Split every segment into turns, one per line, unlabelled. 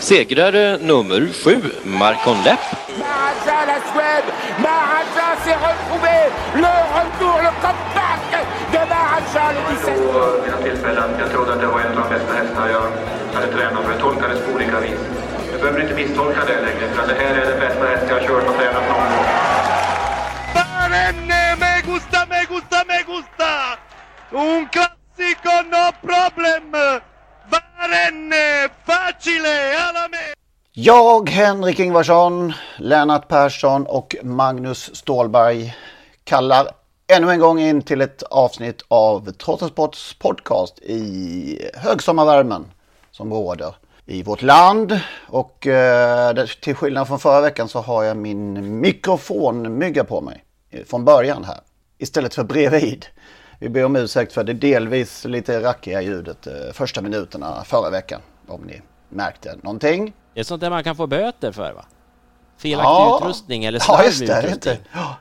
Segrare nummer sju, Marcon Lepp.
Maharaja, la Suède, Maharaja s'est retrouvé, le retour, le comeback de Maharaja le 17.
Vid mina tillfällen. Jag trodde att det var en av de bästa hästar jag hade tränat för. Jag tolkades på olika vis. Du behöver inte misstolka det längre, för det här är den bästa häst jag har kört och tränat någon gång.
Barenne, me gusta, me gusta, me gusta! Un classico, no problem! Barenne, facile, alla me!
Jag, Henrik Ingvarsson, Lennart Persson och Magnus Stålberg kallar ännu en gång in till ett avsnitt av Trottosports podcast i högsommarvärmen som råder i vårt land. Och eh, till skillnad från förra veckan så har jag min mikrofonmygga på mig från början här istället för bredvid. Vi ber om ursäkt för det delvis lite rackiga ljudet eh, första minuterna förra veckan om ni märkte någonting.
Det är sånt där man kan få böter för va? Felaktig
Ja.
utrustning eller
Ja,
slarv
just det.
utrustning.
Inte. Ja,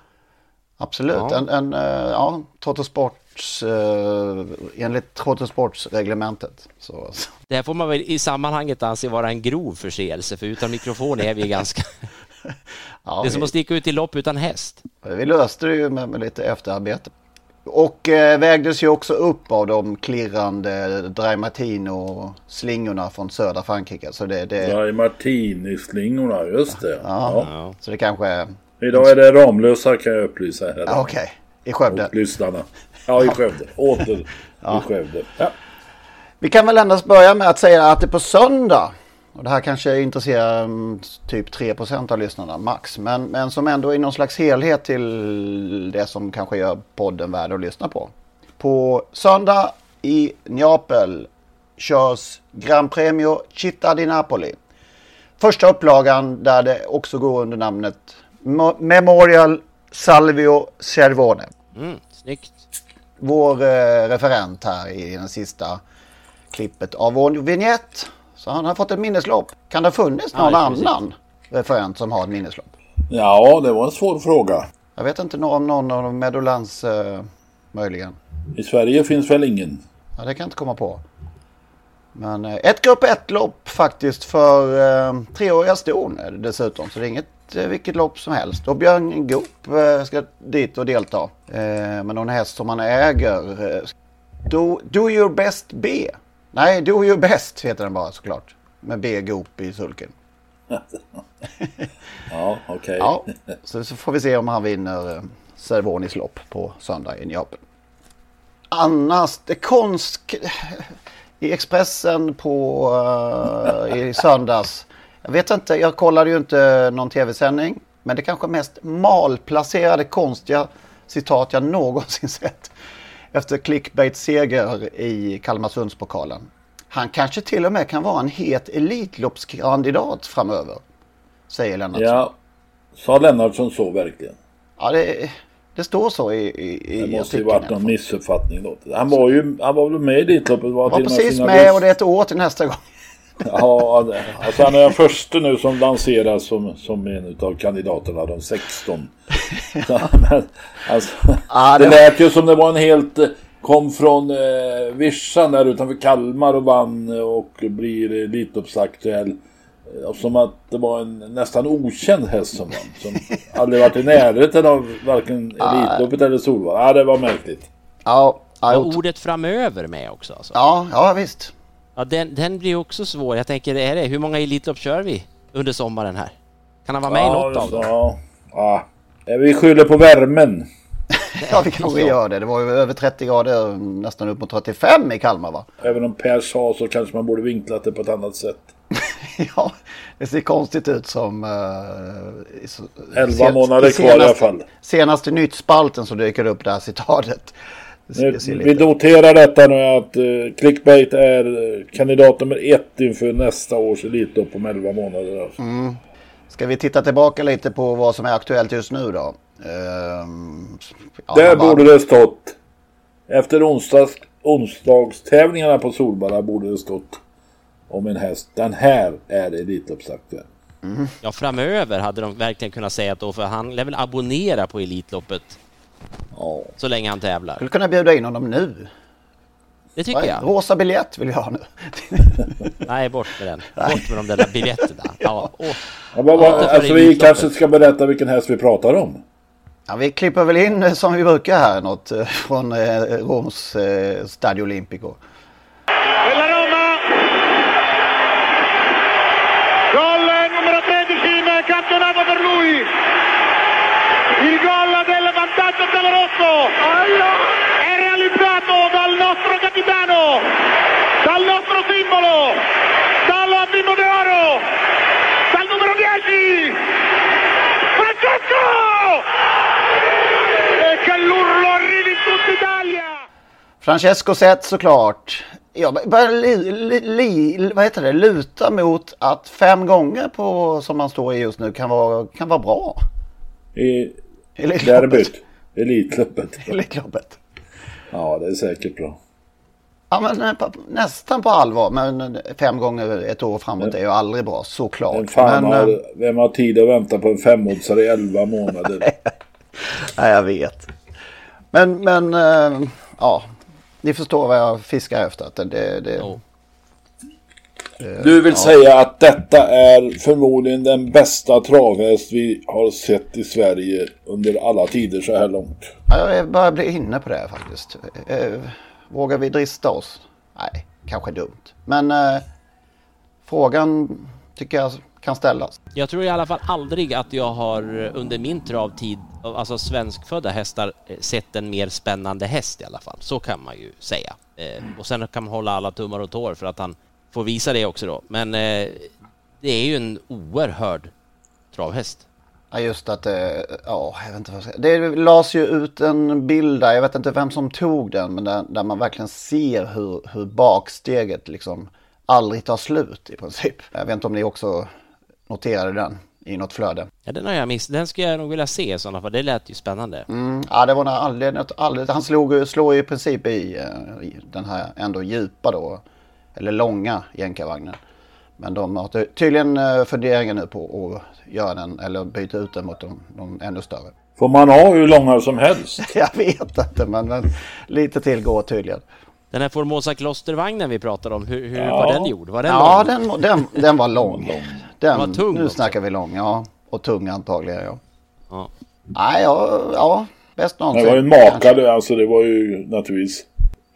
absolut.
Ja.
En, en, eh, ja, Trottosports, uh, enligt Trottosportsreglementet. Så, så.
Det här får man väl i sammanhanget anse vara en grov förseelse för utan mikrofon är vi ganska...
Ja,
det är som
vi,
att sticka ut i lopp utan häst.
vi löste det ju med, med lite efterarbete. Och eh, vägdes ju också upp av de klirrande Dry Martino-slingorna från södra Frankrike. Så det, det,
Ja, i Martini-slingorna, just det.
ja,
Ja.
Så det kanske.
Idag är det Ramlösa kan jag upplysa här.
Ja, Okej, i Skövde.
Och lyssnarna. Ja, i Skövde. Åter i Skövde. Ja.
Vi kan väl endast börja med att säga att det på söndag, och det här kanske intresserar mm, typ 3% av lyssnarna max, men, men som ändå är någon slags helhet till det som kanske gör podden värd att lyssna på. På söndag i Neapel körs Gran Premio Città di Napoli. Första upplagan där det också går under namnet Mo- Memorial Salvio Cervone
Mm, snyggt.
vår eh, referent här i den sista klippet av vår vignett. Så han har fått ett minneslopp. Kan det ha funnits någon
precis.
annan referent som har ett minneslopp?
ja, det var en svår fråga.
Jag vet inte nå- om någon av Medolans eh, möjligen.
I Sverige finns väl ingen?
Ja, det kan jag inte komma på. Men eh, ett grupp ett lopp faktiskt för eh, treåriga ston dessutom. Så det är inget eh, vilket lopp som helst. Och Björn Goop eh, ska dit och delta. Eh, med någon häst som han äger. Eh, do, do your best B. Nej, do your best heter den bara såklart. Med B Goop i sulken.
Ja, okej.
Ja, så, så får vi se om han vinner eh, Cervonis lopp på söndag i Neapel. Annars, det konst... I Expressen på eh, i söndags. Jag vet inte, jag kollade ju inte någon tv-sändning. Men det kanske mest malplacerade konstiga citat jag någonsin sett. Efter clickbait-seger i Kalmarsundspokalen. Han kanske till och med kan vara en het Elitloppskandidat framöver. Säger Lennart.
Ja, sa Lennartsson så verkligen?
Ja, det, det står så i, i,
Det måste ju varit någon missuppfattning då. Han var ju han var väl med i Elitloppet? Var,
var precis med och det är ett år till nästa gång.
Ja, alltså han är den första nu som lanseras som, som en av kandidaterna, de 16. Så, men, alltså,
Ja,
det
det-
lät ju som det var en helt... Kom från eh, Virsan där utanför Kalmar och vann och blir Elitloppsaktuell. Eh, Som att det var en nästan okänd häst som vann. Som aldrig varit i närheten av varken Elitloppet eller Solvalla. Ja, det var märkligt.
Ja, ja,
Och ordet framöver med också alltså.
ja, ja visst.
Ja, den, den blir också svår. Jag tänker, är det, hur många Elitlopp kör vi under sommaren här? Kan han vara med i något av dem?
Ja, Ja, eh, vi skyller på värmen.
ja, vi kanske gör det. Det var ju över 30 grader, nästan upp mot 35 i Kalmar va?
Även om Per sa så kanske man borde vinklat det på ett annat sätt.
ja, det ser konstigt ut som... Uh,
så, 11 månader kvar i alla fall.
Senaste nytt-spalten så dyker upp det här citatet.
Vi noterar detta nu att uh, Clickbait är uh, kandidat nummer ett inför nästa års Elitlopp om 11 månader. Alltså.
Mm. Ska vi titta tillbaka lite på vad som är aktuellt just nu då?
Um, ja, Där borde det stått. Efter onsdags, onsdagstävlingarna på Solvalla borde det stått om en häst. Den här är Elitloppsaktuell.
Mm. Ja, framöver hade de verkligen kunnat säga att då, för han lär väl abonnera på Elitloppet. Ja. Så länge han tävlar.
Skulle kunna bjuda in honom nu.
Det tycker jag.
Rosa biljett vill jag ha nu.
Nej, bort med den. Bort med de där biljetterna. Ja,
åh. Ja, men, alltså, vi kanske ska berätta vilken häst vi pratar om.
Ja, vi klipper väl in eh, som vi brukar här något eh, från eh, Roms eh, Stadio Olimpico.
Bella Roma! Gol numero 13 in campionato per lui! Il gol vantaggio Rosso! È realizzato dal nostro capitano, dal nostro simbolo, dal bimbo d'oro, dal numero 10! Francesco! l'urlo arrivi in tutta Italia!
Francesco Zet såklart. Jag börjar li, li, li, vad heter det, luta mot att fem gånger på som man står i just nu kan vara, kan vara bra.
I derbyt? Elitloppet?
Elitloppet.
Ja, det är säkert bra.
Ja, men eh, nästan på allvar. Men fem gånger ett år framåt är ju aldrig bra, såklart.
Men fan men, har, eh, vem har tid att vänta på en femårsare i elva månader?
Nej, jag vet. Men, men ja, ni förstår vad jag fiskar efter. Att det, det, oh.
Du vill ja. säga att detta är förmodligen den bästa travhäst vi har sett i Sverige under alla tider så här långt.
Ja, jag börjar bli inne på det faktiskt. Eh, vågar vi drista oss? Nej, kanske dumt. Men eh, frågan tycker jag kan ställas.
Jag tror i alla fall aldrig att jag har under min travtid, alltså svenskfödda hästar, eh, sett en mer spännande häst i alla fall. Så kan man ju säga. Eh, och sen kan man hålla alla tummar och tår för att han får visa det också då. Men eh, det är ju en oerhörd travhäst.
Ja just att det, ja jag vet inte vad jag ska. Det lades ju ut en bild där, jag vet inte vem som tog den, men där, där man verkligen ser hur, hur baksteget liksom aldrig tar slut i princip. Jag vet inte om ni också noterade den i något flöde.
Ja, den har jag missat. Den skulle jag nog vilja se i sådana fall. Det lät ju spännande.
Mm, ja, det var något alldeles, Han slog, slog i princip i, eh, i den här ändå djupa då, eller långa jänkarvagnen. Men de har tydligen eh, funderingar nu på att göra den eller byta ut den mot de, de ännu större.
Får man ha hur långa som helst?
jag vet inte, men, men lite till går tydligen.
Den här Formosa klostervagnen vi pratade om, hur, hur ja. var den gjord? Var den
ja, den, den, den var lång. Den, den var tung Nu också. snackar vi lång, ja. Och tung antagligen, ja. ja. Nej, ja, ja bäst någonsin.
Det var ju en makade, alltså det var ju naturligtvis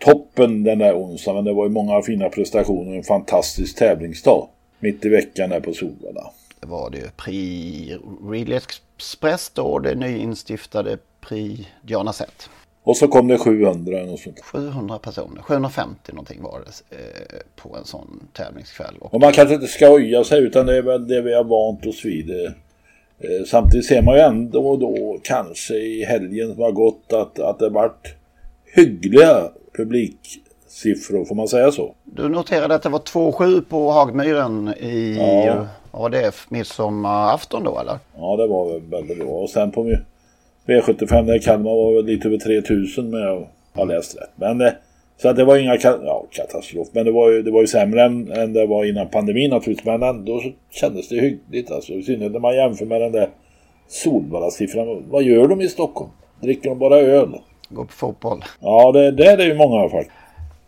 toppen den där onsdagen. Men det var ju många fina prestationer och en fantastisk tävlingsdag. Mitt i veckan där på Solvalla.
Det var det ju. Prix Relay Express då, det nyinstiftade Prix Diana Zet.
Och så kom det 700 och sånt.
700 personer, 750 någonting var det eh, på en sån tävlingskväll.
Och, och man kanske inte ska oja sig utan det är väl det vi har vant oss vid. Eh, samtidigt ser man ju ändå och då kanske i helgen som har gått att, att det varit hyggliga publiksiffror, får man säga så?
Du noterade att det var 2-7 på Hagmyren i, ja. var det, midsommarafton då eller?
Ja, det var väldigt bra. Och sen på V75 där i Kalmar var väl lite över 3000 men jag har läst rätt. Men eh, så att det var inga ja, katastrof. Men det var ju, det var ju sämre än, än det var innan pandemin naturligtvis. Men ändå så kändes det hyggligt alltså. I synnerhet när man jämför med den där Solvalla-siffran. Vad gör de i Stockholm? Dricker de bara öl?
Går på fotboll.
Ja, det, det är det ju många faktiskt.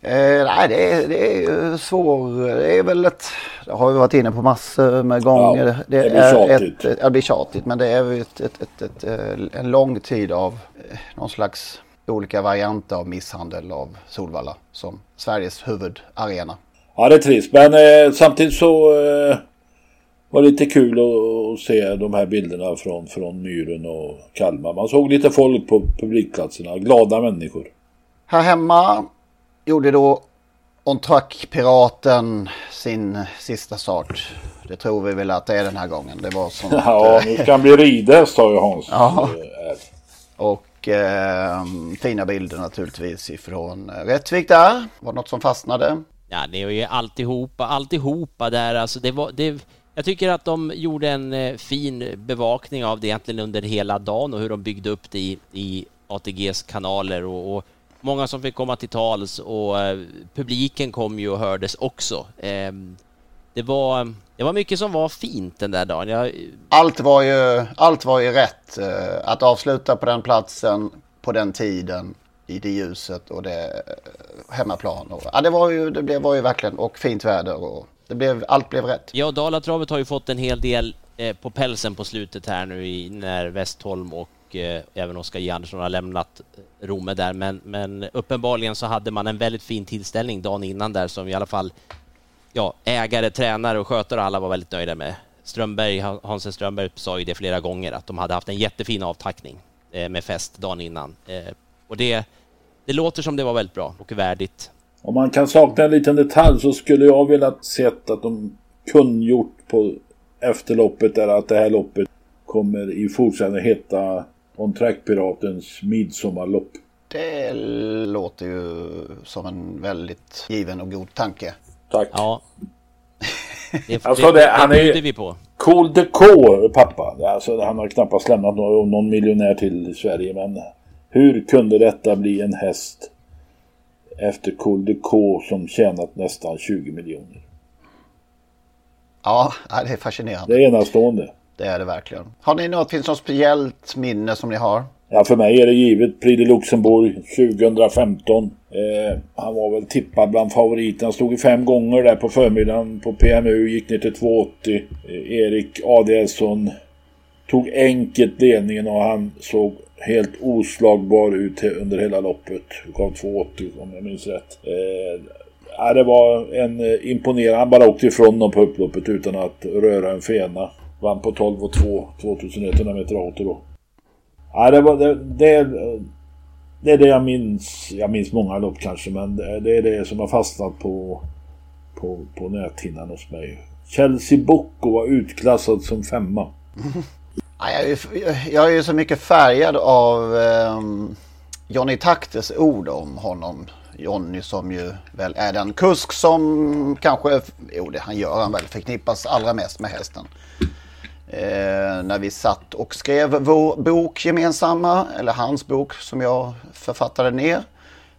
Eh, nej, det är, det är ju svår. Det är väl ett... Det har vi varit inne på massor med gånger.
Ja, det, det, blir tjatigt.
Ett, det blir tjatigt, men det är ett, ett, ett, eh, en lång tid av eh, någon slags olika varianter av misshandel av Solvalla som Sveriges huvudarena.
Ja, det är trist. Men eh, samtidigt så... Eh, var lite kul att se de här bilderna från, från Myren och Kalmar. Man såg lite folk på publikplatserna, glada människor.
Här hemma gjorde då On Truck-piraten sin sista start. Det tror vi väl att det är den här gången. Det var som
Ja, nu ska han bli ridhäst sa ju Hans.
Ja.
Eh,
Och eh, fina bilder naturligtvis ifrån Rättvik där. Var det något som fastnade?
Ja, det är ju alltihopa, alltihopa där. Alltså det var, det, jag tycker att de gjorde en eh, fin bevakning av det egentligen under hela dagen och hur de byggde upp det i, i ATGs kanaler och, och många som fick komma till tals och eh, publiken kom ju och hördes också. Eh, det, var, det var mycket som var fint den där dagen. Jag,
Allt var ju, allt var ju rätt. Eh, att avsluta på den platsen, på den tiden, i det ljuset och det eh, hemmaplan. Och, ja, det var ju, det blev, var ju verkligen, och fint väder och det blev, allt blev rätt.
Ja, Dalatravet har ju fått en hel del eh, på pälsen på slutet här nu i, när Westholm och eh, även Oskar J. Andersson har lämnat Romme där. Men, men uppenbarligen så hade man en väldigt fin tillställning dagen innan där som i alla fall ja, ägare, tränare och skötare och alla var väldigt nöjda med. Strömberg, Hansen Strömberg sa ju det flera gånger att de hade haft en jättefin avtackning eh, med fest dagen innan. Eh, och det, det låter som det var väldigt bra och värdigt.
Om man kan sakna en liten detalj så skulle jag velat sett att de kungjort på efterloppet är att det här loppet kommer i fortsättningen heta On Track Piratens midsommarlopp.
Det låter ju som en väldigt given och god tanke.
Tack.
Ja. Det,
Alltså, det- han är-
vi på.
Cool Decor, pappa. Alltså, han har knappast lämnat någon, någon miljonär till Sverige. Men hur kunde detta bli en häst efter Cool Decor som tjänat nästan 20 miljoner?
Ja, det är fascinerande.
Det är enastående.
Det är det verkligen. Har ni något, finns något speciellt minne som ni har?
Ja, för mig är det givet. Prix de Luxemburg 2015. Eh, han var väl tippad bland favoriterna. Stod i fem gånger där på förmiddagen på PMU. Gick ner till 2,80. Eh, Erik Adielsson tog enkelt ledningen och han såg helt oslagbar ut under hela loppet. Gav 2,80 om jag minns rätt. Eh, det var en eh, imponerande. Han bara åkte ifrån dem på upploppet utan att röra en fena. Vann på 12 och 2, 2100 meter auto då. Ja, det, var, det, det, det är det jag minns. Jag minns många lopp kanske, men det, det är det som har fastnat på, på, på näthinnan hos mig. Chelsea Bocco var utklassad som femma.
Jag, är, ju- jag är ju så mycket färgad av eh, Johnny Taktes ord om honom. Johnny som ju väl är den kusk som kanske, jo det han gör han väl, förknippas allra mest med hästen. Eh, när vi satt och skrev vår bok gemensamma, eller hans bok som jag författade ner.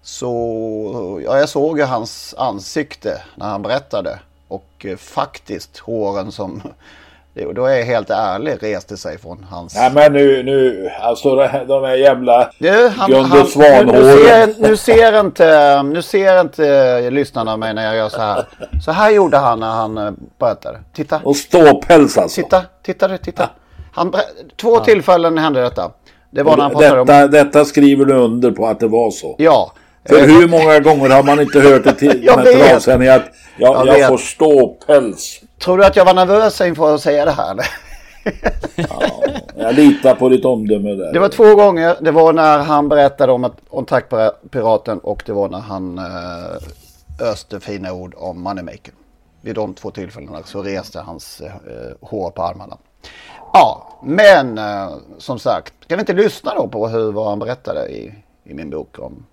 Så ja, jag såg ju hans ansikte när han berättade. Och eh, faktiskt håren som, det- då är jag helt ärlig, reste sig från hans...
Nej men nu, nu, alltså de här jävla
Du, han,
Gunde
han, nu, nu, ser, nu, ser inte, nu ser inte lyssnarna mig när jag gör så här. Så här gjorde han när han eh, berättade. Titta,
Och ståpäls alltså.
titta, titta, titta. Han, två tillfällen hände detta. Det var när han pratade om...
Detta, detta skriver du under på att det var så.
Ja.
För hur många gånger har man inte hört det till
Jag vet.
att jag,
Jag
jag, får ståpäls.
Tror du att jag var nervös inför att säga det här? eller?
Jag litar på ditt omdöme där.
Det var två gånger. Det var när han berättade om, att, om Tackpiraten och det var när han eh, öste fina ord om Moneymaker. Vid de två tillfällena så reste hans eh, hår på armarna. Ja, men eh, som sagt, kan vi inte lyssna då på hur, vad han berättade i, i min bok om...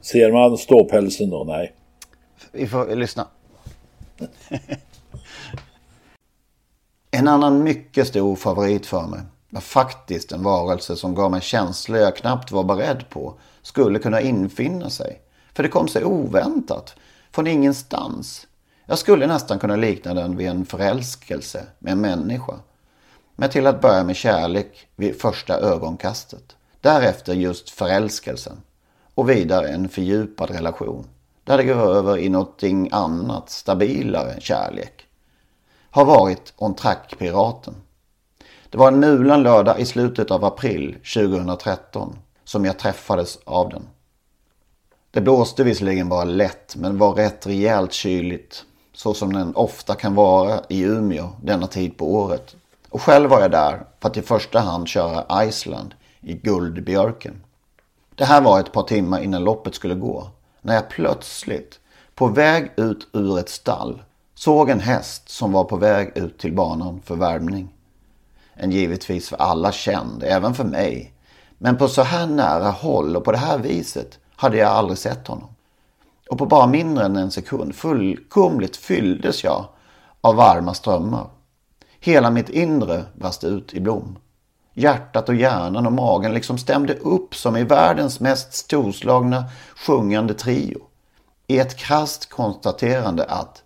Ser man ståpälsen då? Nej.
Vi får lyssna. En annan mycket stor favorit för mig var faktiskt en varelse som gav mig känslor jag knappt var beredd på skulle kunna infinna sig. För det kom sig oväntat, från ingenstans. Jag skulle nästan kunna likna den vid en förälskelse med en människa. Men till att börja med kärlek vid första ögonkastet. Därefter just förälskelsen. Och vidare en fördjupad relation. Där det går över i någonting annat, stabilare kärlek. Har varit On Track-piraten. Det var en mulen lördag i slutet av april 2013 som jag träffades av den. Det blåste visserligen bara lätt men var rätt rejält kyligt. så som den ofta kan vara i Umeå denna tid på året. Och själv var jag där för att i första hand köra Island i Guldbjörken. Det här var ett par timmar innan loppet skulle gå. När jag plötsligt, på väg ut ur ett stall, såg en häst som var på väg ut till banan för värmning. En givetvis för alla känd, även för mig. Men på så här nära håll och på det här viset hade jag aldrig sett honom. Och på bara mindre än en sekund fullkomligt fylldes jag av varma strömmar. Hela mitt inre brast ut i blom. Hjärtat och hjärnan och magen liksom stämde upp som i världens mest storslagna sjungande trio. I ett krasst konstaterande att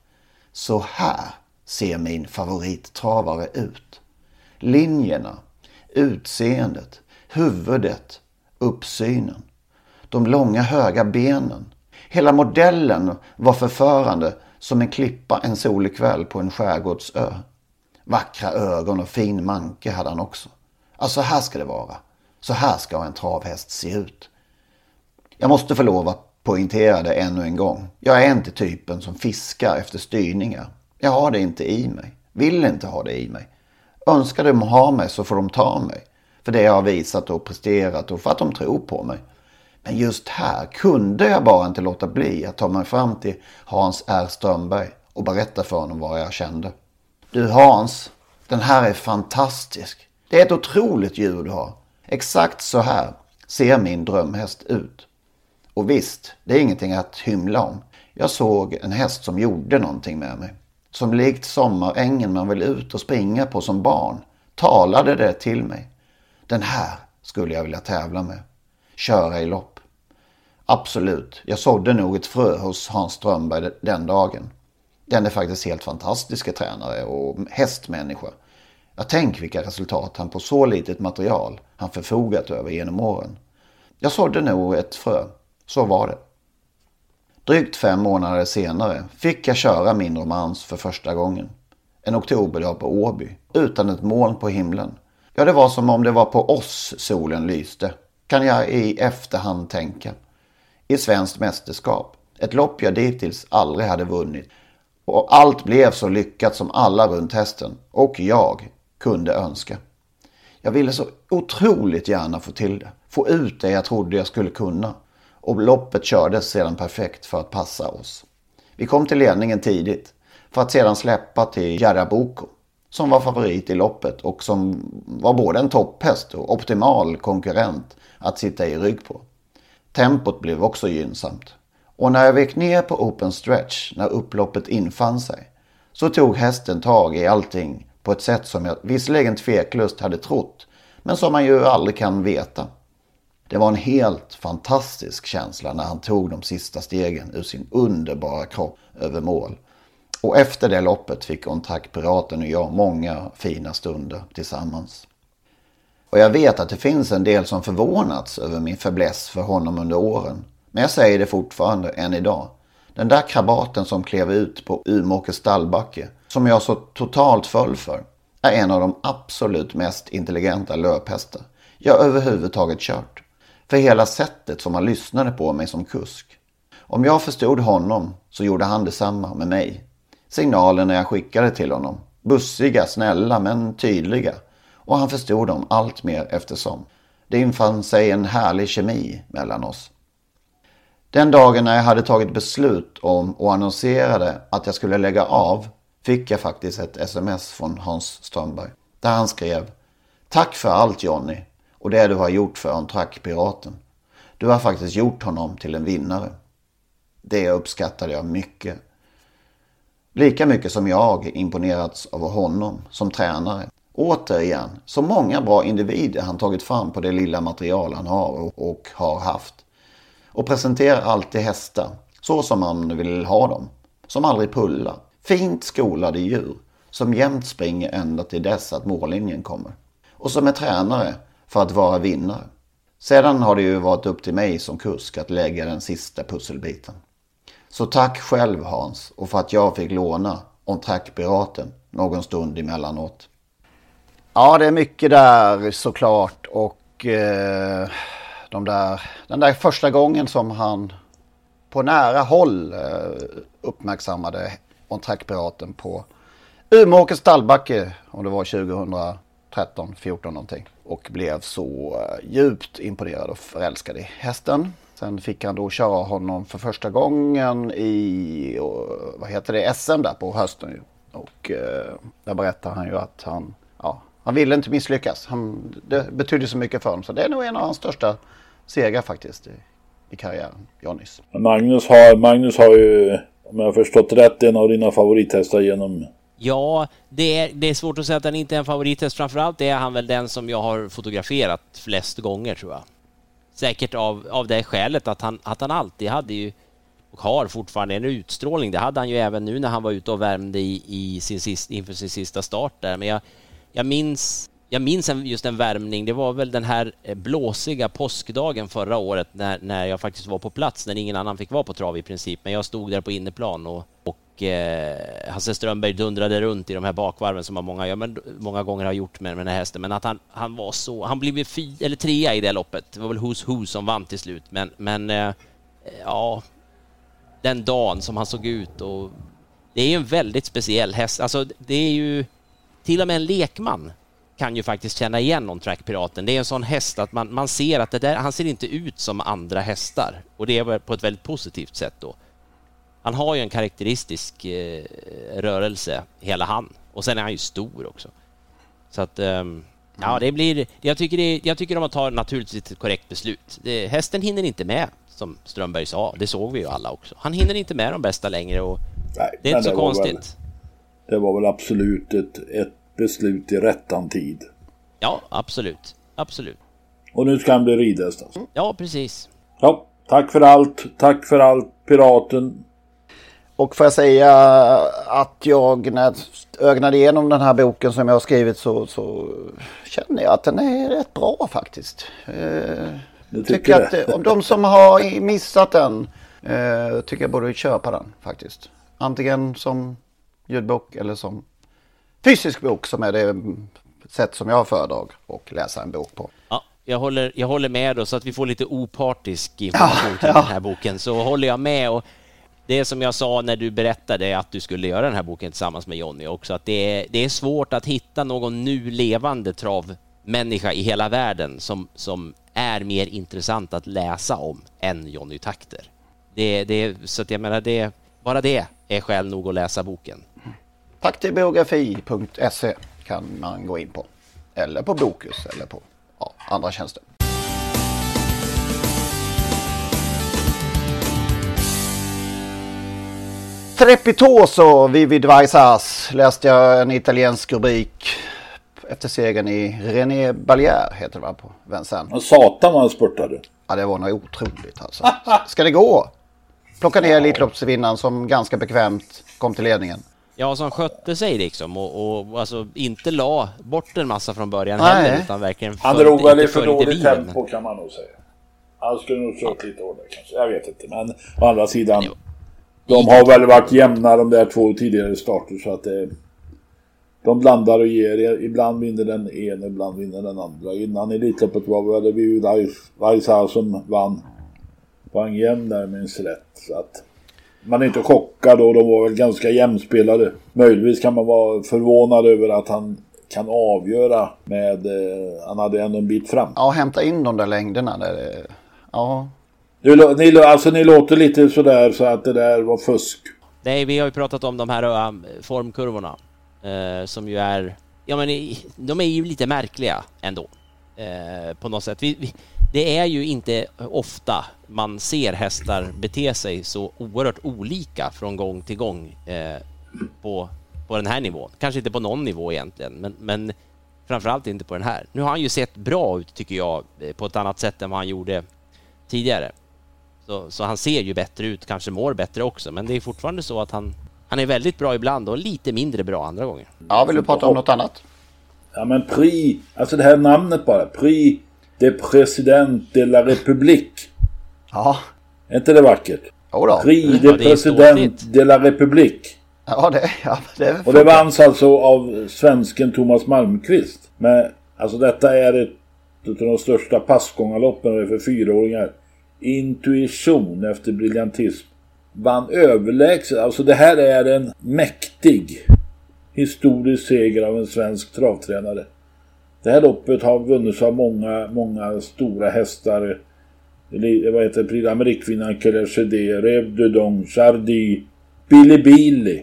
så här ser min favorittravare ut. Linjerna, utseendet, huvudet, uppsynen, de långa höga benen. Hela modellen var förförande som en klippa en solig kväll på en skärgårdsö. Vackra ögon och fin manke hade han också. Alltså så här ska det vara. Så här ska en travhäst se ut. Jag måste få poängtera det ännu en gång. Jag är inte typen som fiskar efter styrningar. Jag har det inte i mig. Vill inte ha det i mig. Önskar de ha mig så får de ta mig. För det jag har visat och presterat och för att de tror på mig. Men just här kunde jag bara inte låta bli att ta mig fram till Hans R Strömberg och berätta för honom vad jag kände. Du Hans, den här är fantastisk. Det är ett otroligt djur du har. Exakt så här ser min drömhäst ut. Och visst, det är ingenting att hymla om. Jag såg en häst som gjorde någonting med mig. Som likt sommarängen man vill ut och springa på som barn talade det till mig. Den här skulle jag vilja tävla med. Köra i lopp. Absolut, jag sådde nog ett frö hos Hans Strömberg den dagen. Den är faktiskt helt fantastiska tränare och hästmänniska. Jag tänk vilka resultat han på så litet material han förfogat över genom åren. Jag sådde nog ett frö. Så var det. Drygt fem månader senare fick jag köra min romans för första gången. En oktoberdag på Åby, utan ett moln på himlen. Ja, det var som om det var på oss solen lyste, kan jag i efterhand tänka. I svenskt mästerskap, ett lopp jag dittills aldrig hade vunnit. Och allt blev så lyckat som alla runt hästen, och jag, kunde önska. Jag ville så otroligt gärna få till det. Få ut det jag trodde jag skulle kunna. Och loppet kördes sedan perfekt för att passa oss. Vi kom till ledningen tidigt. För att sedan släppa till Jaraboko. Som var favorit i loppet och som var både en topphäst och optimal konkurrent att sitta i rygg på. Tempot blev också gynnsamt. Och när jag vek ner på open stretch när upploppet infann sig så tog hästen tag i allting på ett sätt som jag visserligen tveklöst hade trott, men som man ju aldrig kan veta. Det var en helt fantastisk känsla när han tog de sista stegen ur sin underbara kropp över mål. Och efter det loppet fick Ontrack-piraten och jag många fina stunder tillsammans. Och jag vet att det finns en del som förvånats över min fäbless för honom under åren. Men jag säger det fortfarande än idag. Den där krabaten som klev ut på Umeåkers stallbacke som jag så totalt föll för, är en av de absolut mest intelligenta löphästar jag överhuvudtaget kört. För hela sättet som han lyssnade på mig som kusk. Om jag förstod honom så gjorde han detsamma med mig. Signalerna jag skickade till honom. Bussiga, snälla men tydliga. Och han förstod dem allt mer eftersom. Det infann sig en härlig kemi mellan oss. Den dagen när jag hade tagit beslut om och annonserade att jag skulle lägga av fick jag faktiskt ett sms från Hans Strömberg. Där han skrev Tack för allt Jonny och det du har gjort för Ontrack-piraten. Du har faktiskt gjort honom till en vinnare. Det uppskattade jag mycket. Lika mycket som jag imponerats av honom som tränare. Återigen, så många bra individer han tagit fram på det lilla material han har och har haft. Och presenterar alltid hästar så som man vill ha dem. Som aldrig pullar. Fint skolade djur som jämt springer ända till dess att mållinjen kommer. Och som är tränare för att vara vinnare. Sedan har det ju varit upp till mig som kusk att lägga den sista pusselbiten. Så tack själv Hans och för att jag fick låna On Track-piraten någon stund emellanåt. Ja, det är mycket där såklart och eh, de där, den där första gången som han på nära håll eh, uppmärksammade från Trackpiraten på Umeåkers stallbacke om det var 2000. 13 14 någonting. Och blev så eh, djupt imponerad och förälskad i hästen. Sen fick han då köra honom för första gången i, eh, vad heter det, SM där på hösten. Ju. Och eh, där berättar han ju att han, ja, han ville inte misslyckas. Han, det betydde så mycket för honom. Så det är nog en av hans största segrar faktiskt i, i karriären, Johnnys.
Magnus har, Magnus har ju, om jag har förstått rätt, en av dina favorithästar genom
Ja, det är, det är svårt att säga att han inte är en favorithäst. Framförallt är han väl den som jag har fotograferat flest gånger tror jag. Säkert av, av det skälet att han, att han alltid hade ju och har fortfarande en utstrålning. Det hade han ju även nu när han var ute och värmde i, i sin sist, inför sin sista start där. Men jag, jag minns jag minns just en värmning, det var väl den här eh, blåsiga påskdagen förra året när, när jag faktiskt var på plats, när ingen annan fick vara på trav i princip. Men jag stod där på inneplan och, och eh, Hasse Strömberg dundrade runt i de här bakvarven som man många, ja, men, många gånger har gjort med, med den här hästen. Men att han, han var så, han blev fy, eller trea i det loppet. Det var väl Who's Who som vann till slut. Men, men eh, eh, ja, den dagen som han såg ut och det är ju en väldigt speciell häst. Alltså det är ju till och med en lekman kan ju faktiskt känna igen någon trackpiraten. Det är en sån häst att man, man ser att det där, han ser inte ut som andra hästar och det är på ett väldigt positivt sätt då. Han har ju en karaktäristisk eh, rörelse, hela han. Och sen är han ju stor också. Så att, um, ja det blir, jag tycker, det, jag tycker de tagit naturligtvis ett korrekt beslut. Det, hästen hinner inte med, som Strömberg sa. Det såg vi ju alla också. Han hinner inte med de bästa längre och Nej, det är inte så konstigt.
Väl, det var väl absolut ett, ett beslut i rättan tid.
Ja, absolut. Absolut.
Och nu ska han bli ridhäst alltså.
Ja, precis.
Ja, tack för allt. Tack för allt, Piraten.
Och får jag säga att jag när jag ögnade igenom den här boken som jag har skrivit så, så känner jag att den är rätt bra faktiskt. Eh, jag tycker att om de som har missat den eh, tycker jag borde köpa den faktiskt. Antingen som ljudbok eller som fysisk bok som är det sätt som jag föredrar att läsa en bok på.
Ja, jag håller, jag håller med då, så att vi får lite opartisk information ja, till ja. den här boken så håller jag med. Och det som jag sa när du berättade att du skulle göra den här boken tillsammans med Jonny också, att det är, det är svårt att hitta någon nu levande travmänniska i hela världen som, som är mer intressant att läsa om än Jonny Takter. Det, det, så att jag menar, det, bara det är skäl nog att läsa boken.
Taktibiografi.se kan man gå in på. Eller på Bokus eller på ja, andra tjänster. Trepitoso Vivid Vaisas läste jag en italiensk rubrik efter segern i René Ballier heter det va på Vincennes.
Satan vad han spurtade.
Ja det var nog otroligt alltså. Ska det gå? Plocka ner Elitloppsvinnaren som ganska bekvämt kom till ledningen.
Ja, som skötte sig liksom och, och alltså inte la bort en massa från början Nej. heller utan verkligen
Han drog väl i för dåligt tempo kan man nog säga. Han skulle nog kört lite hårdare kanske. Jag vet inte. Men å andra sidan. De har väl varit jämna de där två tidigare starter så att det, de blandar och ger. Ibland vinner den ena, ibland vinner den andra. Innan Elitloppet var det vi Vaisa som vann. Vang jämn där minns rätt. Så att man är inte chockad och de var väl ganska jämspelade. Möjligtvis kan man vara förvånad över att han kan avgöra med... Eh, han hade ändå en bit fram.
Ja, hämta in de där längderna. Där, ja.
Du, ni, alltså ni låter lite sådär så att det där var fusk.
Nej, vi har ju pratat om de här um, formkurvorna. Uh, som ju är... Ja, men de är ju lite märkliga ändå. Uh, på något sätt. Vi, vi, det är ju inte ofta man ser hästar bete sig så oerhört olika från gång till gång eh, på, på den här nivån. Kanske inte på någon nivå egentligen, men, men framförallt inte på den här. Nu har han ju sett bra ut tycker jag eh, på ett annat sätt än vad han gjorde tidigare. Så, så han ser ju bättre ut, kanske mår bättre också, men det är fortfarande så att han, han är väldigt bra ibland och lite mindre bra andra gånger.
Ja, vill du prata om något annat?
Ja, men Pri, alltså det här namnet bara, Pri de President de la République.
Ja.
Är inte det vackert?
Jodå.
Prix de ja, President de la République.
Ja, det, ja, det
Och det vanns alltså av svensken Thomas Malmqvist. Men alltså detta är ett av de största passgångarloppen för fyraåringar. Intuition efter briljantism. vann överlägset. Alltså det här är en mäktig historisk seger av en svensk travtränare. Det här loppet har vunnits av många, många stora hästar. Vad heter Prix d'Amérique-vinnaren Colère Rev de Dong, Chardy, Billy Billy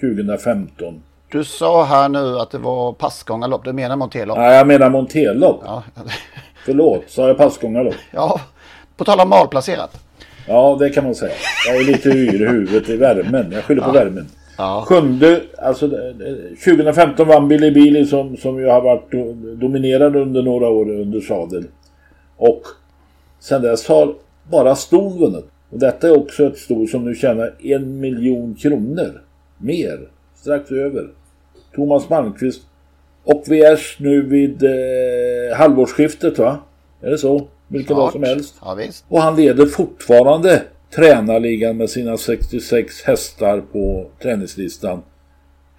2015.
Du sa här nu att det var passgångarlopp. Du menar monterlopp?
Nej, jag menar monterlopp. Ja. Förlåt, sa jag passgångarlopp?
Ja, på tal om malplacerat.
Ja, det kan man säga. Jag är lite yr i huvudet i värmen. Jag skyller ja. på värmen. Ja. Sjunde, alltså 2015 vann Billy Billy som, som ju har varit dominerad under några år under sadel. Och sen dess har bara ston vunnit. Och detta är också ett sto som nu tjänar en miljon kronor. Mer. Strax över. Thomas Malmqvist. Och vi är nu vid eh, halvårsskiftet va? Är det så? Vilken dag som helst.
Ja.
Och han leder fortfarande tränarligan med sina 66 hästar på träningslistan.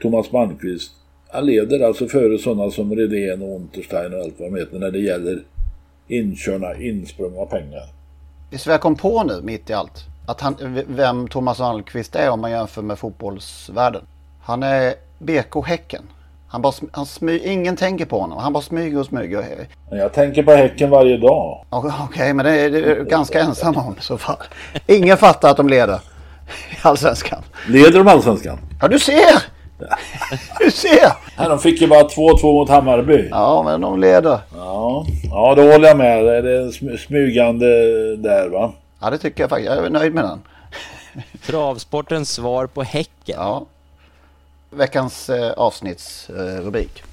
Thomas Malmqvist. Han leder alltså före sådana som Redén och Unterstein och allt vad de heter när det gäller inkörna, insprungna pengar.
Visst jag kom på nu mitt i allt att han, vem Thomas Malmqvist är om man jämför med fotbollsvärlden. Han är BK Häcken. Han bara, han smy, ingen tänker på honom. Han bara smyger och smyger.
Jag tänker på Häcken varje dag.
Okej, okay, men det är, det är ganska ensam om i så fall. Ingen fattar att de leder i Allsvenskan.
Leder de Allsvenskan?
Ja, du ser! Du ser!
Nej, de fick ju bara 2-2 mot Hammarby.
Ja, men de leder.
Ja, ja då håller jag med. Det är smygande där va?
Ja, det tycker jag faktiskt. Jag är nöjd med den.
Travsportens svar på Häcken.
Ja. Veckans eh, avsnittsrubrik.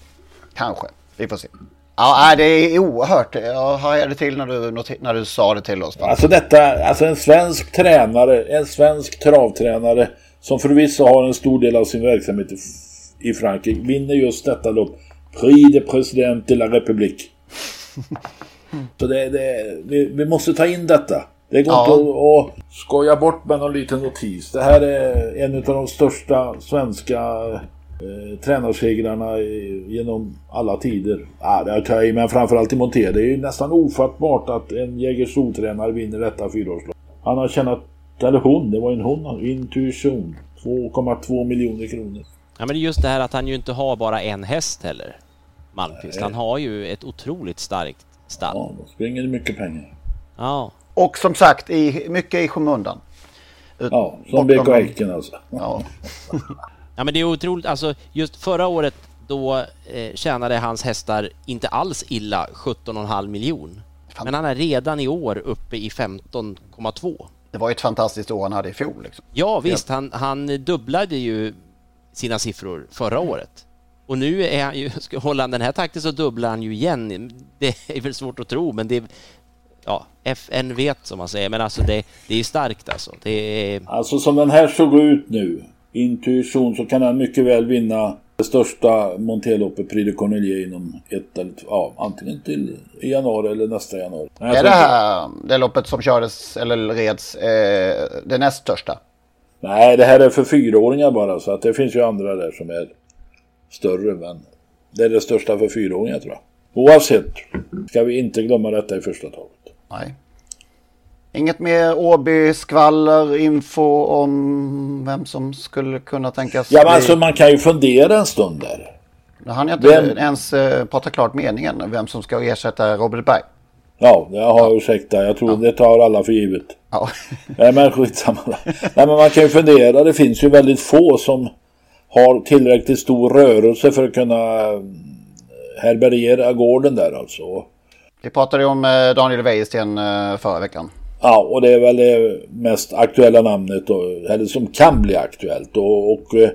Kanske. Vi får se. Ja, det är oerhört. Jag hajade till när du, när du sa det till oss.
Alltså detta, alltså en svensk tränare, en svensk travtränare som förvisso har en stor del av sin verksamhet i Frankrike, vinner just detta lopp. Prix de President de la République. Så det, det, vi, vi måste ta in detta. Det går ja. inte att, skoja bort med någon liten notis. Det här är en av de största svenska eh, tränarsegrarna genom alla tider. Ja, det tar jag i, men framförallt i Monté. Det är ju nästan ofattbart att en Jägersro-tränare vinner detta fyraårslopp. Han har tjänat, eller hon, det var en hon, intuition. 2,2 miljoner kronor.
Ja men just det här att han ju inte har bara en häst heller. Malmqvist. Han har ju ett otroligt starkt stall.
Ja, då springer det mycket pengar.
Ja.
Och som sagt, i, mycket i skymundan.
Ja, som BK Häcken alltså.
Ja.
ja men det är otroligt, alltså just förra året då eh, tjänade hans hästar inte alls illa 17,5 miljon. Men han är redan i år uppe i 15,2.
Det var ett fantastiskt år han hade i fjol. Liksom.
Ja visst, han, han dubblade ju sina siffror förra året. Och nu är han ju, ska hålla den här takten så dubblar han ju igen. Det är väl svårt att tro, men det, ja, FN vet som man säger, men alltså det, det är starkt alltså. Det är...
Alltså som den här såg ut nu, intuition, så kan han mycket väl vinna det största Monteloppet Prix de Cornelier inom ett eller två, ja, antingen till i januari eller nästa januari.
Är det här det loppet som kördes eller reds eh, det näst största?
Nej, det här är för fyraåringar bara så att det finns ju andra där som är större men det är det största för fyraåringar tror jag. Oavsett ska vi inte glömma detta i första taget.
Nej. Inget mer Åby-skvaller, info om vem som skulle kunna tänkas
Ja, men alltså man kan ju fundera en stund där.
Nu hann jag inte vem... ens uh, prata klart meningen, vem som ska ersätta Robert Berg.
Ja, jag har ursäkta. Jag tror ja. det tar alla för givet.
Ja.
Nej, men skitsamma. Nej, men man kan ju fundera. Det finns ju väldigt få som har tillräckligt stor rörelse för att kunna eh, härbärgera gården där alltså.
Vi pratade ju om eh, Daniel Wäjersten eh, förra veckan.
Ja, och det är väl det mest aktuella namnet, då, eller som kan bli aktuellt. Och, och eh,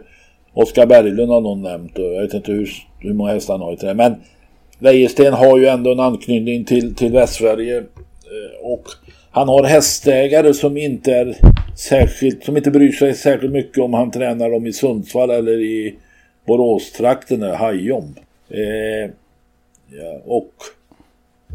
Oskar Berglund har någon nämnt, och jag vet inte hur, hur många hästar han har i trä. Men Wäjersten har ju ändå en anknytning till, till Västsverige. Och han har hästägare som inte är särskilt, som inte bryr sig särskilt mycket om han tränar dem i Sundsvall eller i Boråstrakten, Hajom. Eh, ja, och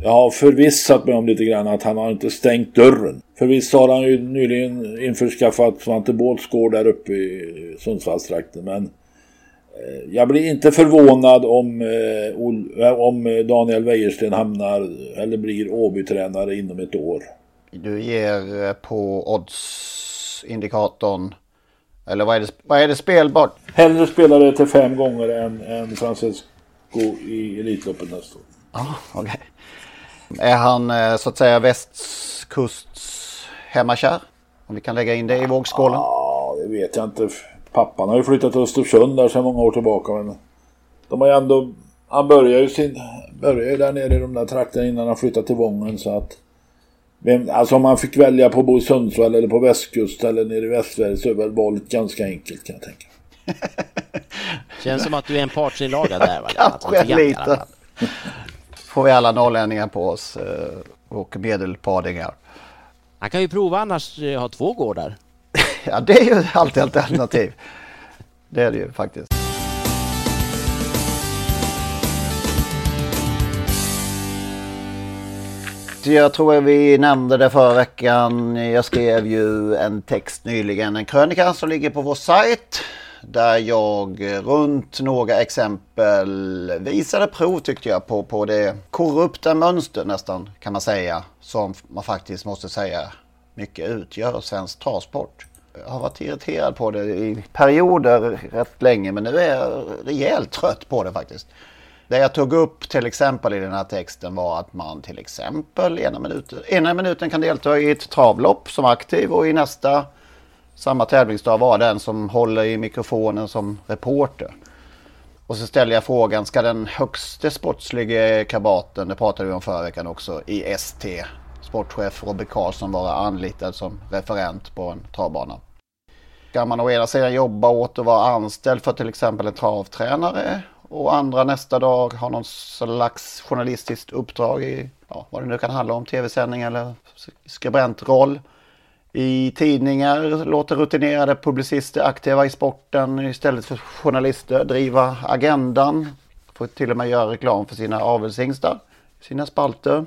jag har förvissat mig om lite grann att han har inte stängt dörren. Förvisso har han ju nyligen införskaffat Svante Båths gård där uppe i Sundsvallstrakten. Men eh, jag blir inte förvånad om, eh, eh, om Daniel Wäjersten hamnar eller blir Åby-tränare inom ett år.
Du ger på odds oddsindikatorn? Eller vad är det, vad är det spelbart?
Hellre spelar det till fem gånger än, än Francesco i Elitloppet nästa år.
Ja, okej. Är han eh, så att säga västkusts hemmakär? Om vi kan lägga in det i vågskålen?
Ja, det vet jag inte. Pappan har ju flyttat till Östersund där sedan många år tillbaka. Men de har ju ändå... Han började ju sin... Började där nere i de där trakterna innan han flyttade till Vången så att... Vem, alltså om man fick välja på att bo i Sundsvall eller på västkust eller nere i Västsverige så är väl valet ganska enkelt kan jag tänka.
Känns som att du är en partsinlaga där va?
Kanske lite. Får vi alla norrlänningar på oss eh, och medelpadingar.
Han kan ju prova annars eh, ha två gårdar.
ja, det är ju alltid ett alternativ. Det är det ju faktiskt. Jag tror vi nämnde det förra veckan. Jag skrev ju en text nyligen, en krönika som ligger på vår sajt. Där jag runt några exempel visade prov tyckte jag på, på det korrupta mönster nästan kan man säga. Som man faktiskt måste säga mycket utgör svensk travsport. Jag har varit irriterad på det i perioder rätt länge men nu är jag rejält trött på det faktiskt. Det jag tog upp till exempel i den här texten var att man till exempel ena minuten, ena minuten kan delta i ett travlopp som aktiv och i nästa samma tävlingsdag vara den som håller i mikrofonen som reporter. Och så ställer jag frågan, ska den högste sportsliga kabaten, det pratade vi om förra veckan också, i ST, sportchef Robert Karlsson vara anlitad som referent på en travbana? Ska man å ena sidan jobba åt att vara anställd för till exempel en travtränare och andra nästa dag ha någon slags journalistiskt uppdrag i ja, vad det nu kan handla om, tv-sändning eller skribentroll. I tidningar låter rutinerade publicister aktiva i sporten istället för journalister driva agendan. Får till och med göra reklam för sina avelshingstar, sina spalter.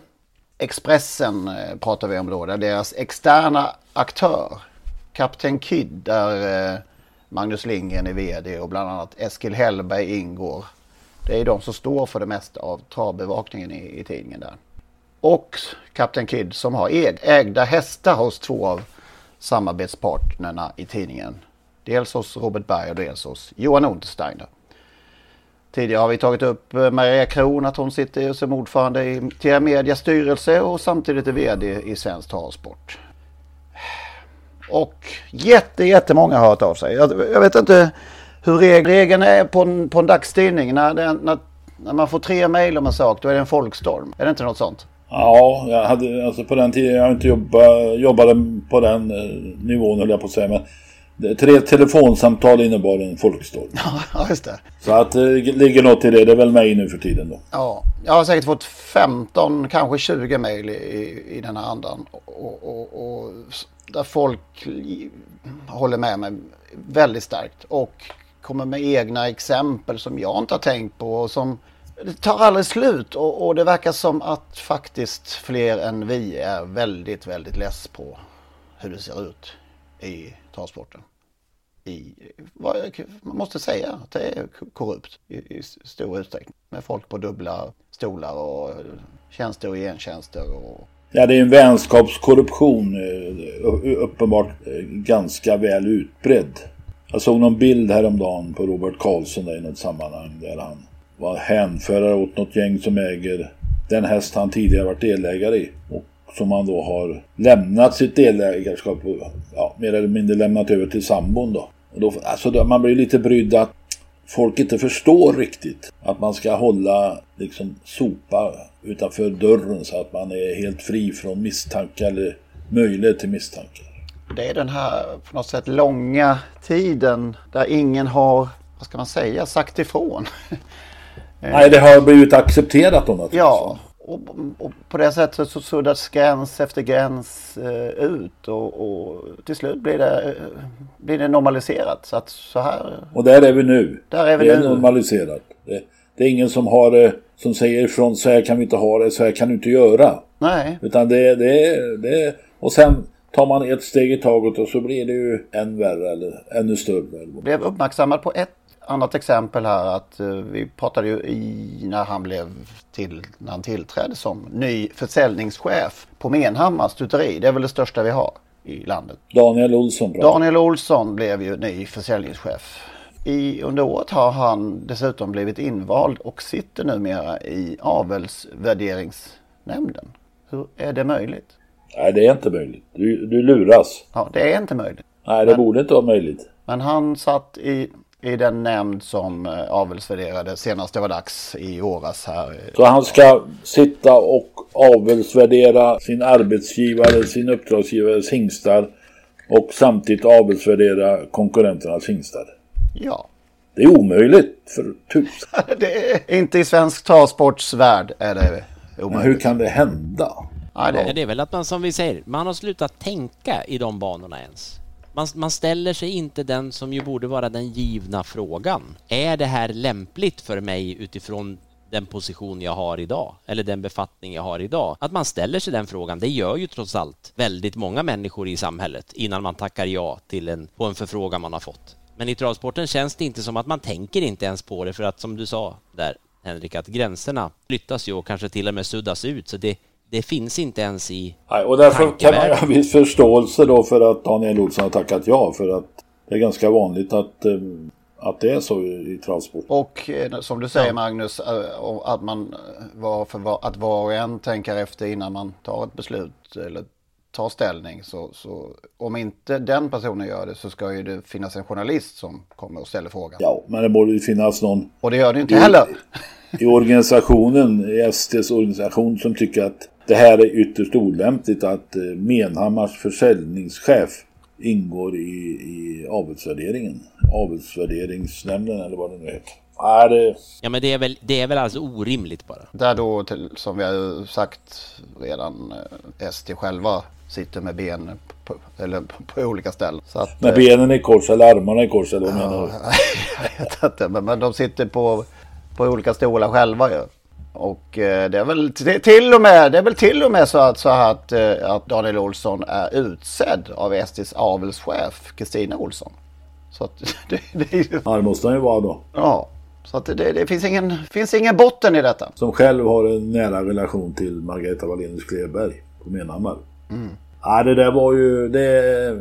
Expressen eh, pratar vi om då, där deras externa aktör, Kapten Kid, där eh, Magnus Lindgren är vd och bland annat Eskil Hellberg ingår. Det är de som står för det mesta av travbevakningen i, i tidningen där. Och Kapten Kid som har ägda hästar hos två av samarbetspartnerna i tidningen. Dels hos Robert Berg och dels hos Johan Untersteiner. Tidigare har vi tagit upp eh, Maria Kron att hon sitter som ordförande i TR Medias styrelse och samtidigt är VD i Svensk Talsport. Och jätte, jättemånga har hört av sig. Jag, jag vet inte hur regeln är på en, på en dagstidning. När, när, när man får tre mejl om en sak då är det en folkstorm. Är det inte något sånt?
Ja, jag hade alltså på den tiden jag inte jobbat, jobbade på den eh, nivån höll jag på att säga. Men tre telefonsamtal innebar en folkstorm.
Ja, just det.
Så att det ligger något i det. Det är väl mig nu för tiden då.
Ja, jag har säkert fått 15, kanske 20 mejl i, i den här andan. Och, och, och, där folk håller med mig väldigt starkt. Och kommer med egna exempel som jag inte har tänkt på. Och som det tar aldrig slut och, och, det verkar som att faktiskt fler än vi är väldigt, väldigt less på hur det ser ut i transporten. I, man måste säga att det är korrupt i, i stor utsträckning. Med folk på dubbla stolar och tjänster och gentjänster. Och...
Ja, det är en vänskapskorruption eh, uppenbart eh, ganska väl utbredd. Jag såg någon bild häromdagen på Robert Karlsson i något sammanhang där han var hänförare åt något gäng som äger den häst han tidigare varit delägare i. Och som han då har lämnat sitt delägarskap, ja, mer eller mindre lämnat över till sambon då. Och då alltså då, man blir lite brydd att folk inte förstår riktigt att man ska hålla liksom sopa utanför dörren så att man är helt fri från misstankar eller möjlighet till misstankar.
Det är den här på något sätt långa tiden där ingen har, vad ska man säga, sagt ifrån.
Nej, det har blivit accepterat då naturligtvis.
Ja, och, och, på det sättet så suddas gräns efter gräns eh, ut och, och, till slut blir det, eh, blir det normaliserat. Så att så här...
Och där är vi nu.
Där är vi
det
nu.
är normaliserat. Det, det, är ingen som har det, som säger ifrån så här kan vi inte ha det, så här kan du inte göra.
Nej.
Utan det, det, det och sen tar man ett steg i taget och så blir det ju än värre eller ännu större.
Jag blev uppmärksammad på ett annat exempel här att uh, vi pratade ju i när han blev till, när han tillträdde som ny försäljningschef på Menhammars stuteri. Det är väl det största vi har. i landet.
Daniel Olsson. Bra.
Daniel Olsson blev ju ny försäljningschef. I, under året har han dessutom blivit invald och sitter numera i avelsvärderingsnämnden. Hur är det möjligt?
Nej, det är inte möjligt. Du, du luras.
Ja, det är inte möjligt.
Nej, det men, borde inte vara möjligt.
Men han satt i, i den nämnd som eh, avelsvärderade senast det var dags i åras här.
Så han ska sitta och avelsvärdera sin arbetsgivare, sin uppdragsgivares hingstar och samtidigt avelsvärdera konkurrenternas hingstar?
Ja.
Det är omöjligt för tusan.
det är inte i svensk travsportsvärld är det omöjligt.
Men hur kan det hända?
Ja, det... det är väl att man som vi säger, man har slutat tänka i de banorna ens. Man, man, ställer sig inte den som ju borde vara den givna frågan. Är det här lämpligt för mig utifrån den position jag har idag eller den befattning jag har idag? Att man ställer sig den frågan, det gör ju trots allt väldigt många människor i samhället innan man tackar ja till en, på en förfrågan man har fått. Men i travsporten känns det inte som att man tänker inte ens på det för att som du sa där Henrik, att gränserna flyttas ju och kanske till och med suddas ut så det, det finns inte ens i
Nej, Och därför kan man ha viss förståelse då för att Daniel Olsson har tackat ja för att det är ganska vanligt att, eh, att det är så i, travsport.
Och eh, som du säger ja. Magnus, eh, att man var för att var och en tänker efter innan man tar ett beslut eller tar ställning. Så, så om inte den personen gör det så ska ju det finnas en journalist som kommer och ställer frågan.
Ja, men det borde ju finnas någon.
Och det gör det inte i, heller.
I organisationen, i STs organisation som tycker att det här är ytterst olämpligt att eh, Menhammars försäljningschef ingår i, i avelsvärderingen. Avelsvärderingsnämnden eller vad det nu heter.
Ja, det... ja men det är, väl, det är väl alltså orimligt bara.
Där då, till, som vi har sagt redan, eh, ST själva sitter med ben på, eller på, olika ställen.
Så att, med benen i kors eller armarna i kors eller vad menar du?
Jag vet inte, men, men de sitter på, på olika stolar själva ju. Och eh, det är väl till och med, det är väl till och med så att, så att, eh, att Daniel Olsson är utsedd av STs avelschef Kristina Olsson. Så att
det, det ju... Ja, det måste han ju vara då.
Ja, så att det, det, finns, ingen, finns ingen botten i detta.
Som själv har en nära relation till Margareta Wallenius Kleberg på Menhammar. Mm. Ja, det där var ju... Det...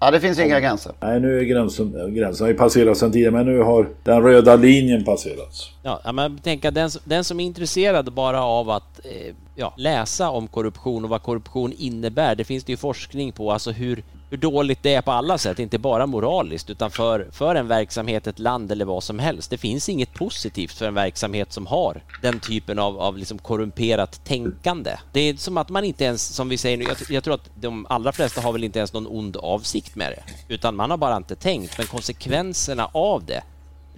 Ja, det finns inga gränser.
Nej, nu är gränsen, gränsen har ju passerat sedan tidigare, men nu har den röda linjen passerats.
Ja, men tänk att den, den som är intresserad bara av att eh, ja, läsa om korruption och vad korruption innebär, det finns det ju forskning på, alltså hur, hur dåligt det är på alla sätt, inte bara moraliskt utan för, för en verksamhet, ett land eller vad som helst. Det finns inget positivt för en verksamhet som har den typen av, av liksom korrumperat tänkande. Det är som att man inte ens, som vi säger nu, jag, jag, tror att de allra flesta har väl inte ens någon ond avsikt med det, utan man har bara inte tänkt, men konsekvenserna av det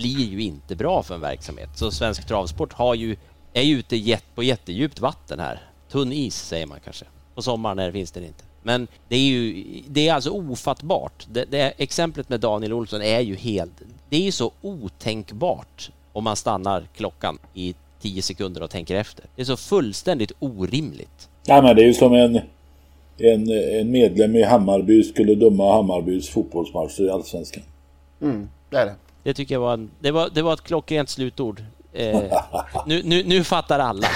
blir ju inte bra för en verksamhet. Så svensk travsport har ju, är ju ute på jättedjupt vatten här. Tunn is säger man kanske. På sommaren finns den inte. Men det är ju det är alltså ofattbart. Det, det, exemplet med Daniel Olsson är ju helt... Det är ju så otänkbart om man stannar klockan i tio sekunder och tänker efter. Det är så fullständigt orimligt.
Ja, men det är ju som en, en, en medlem i Hammarby skulle döma Hammarbys fotbollsmatcher i Allsvenskan.
Mm, det är det.
Det tycker jag var, en, det var, det var ett klockrent slutord. Eh, nu, nu, nu fattar alla.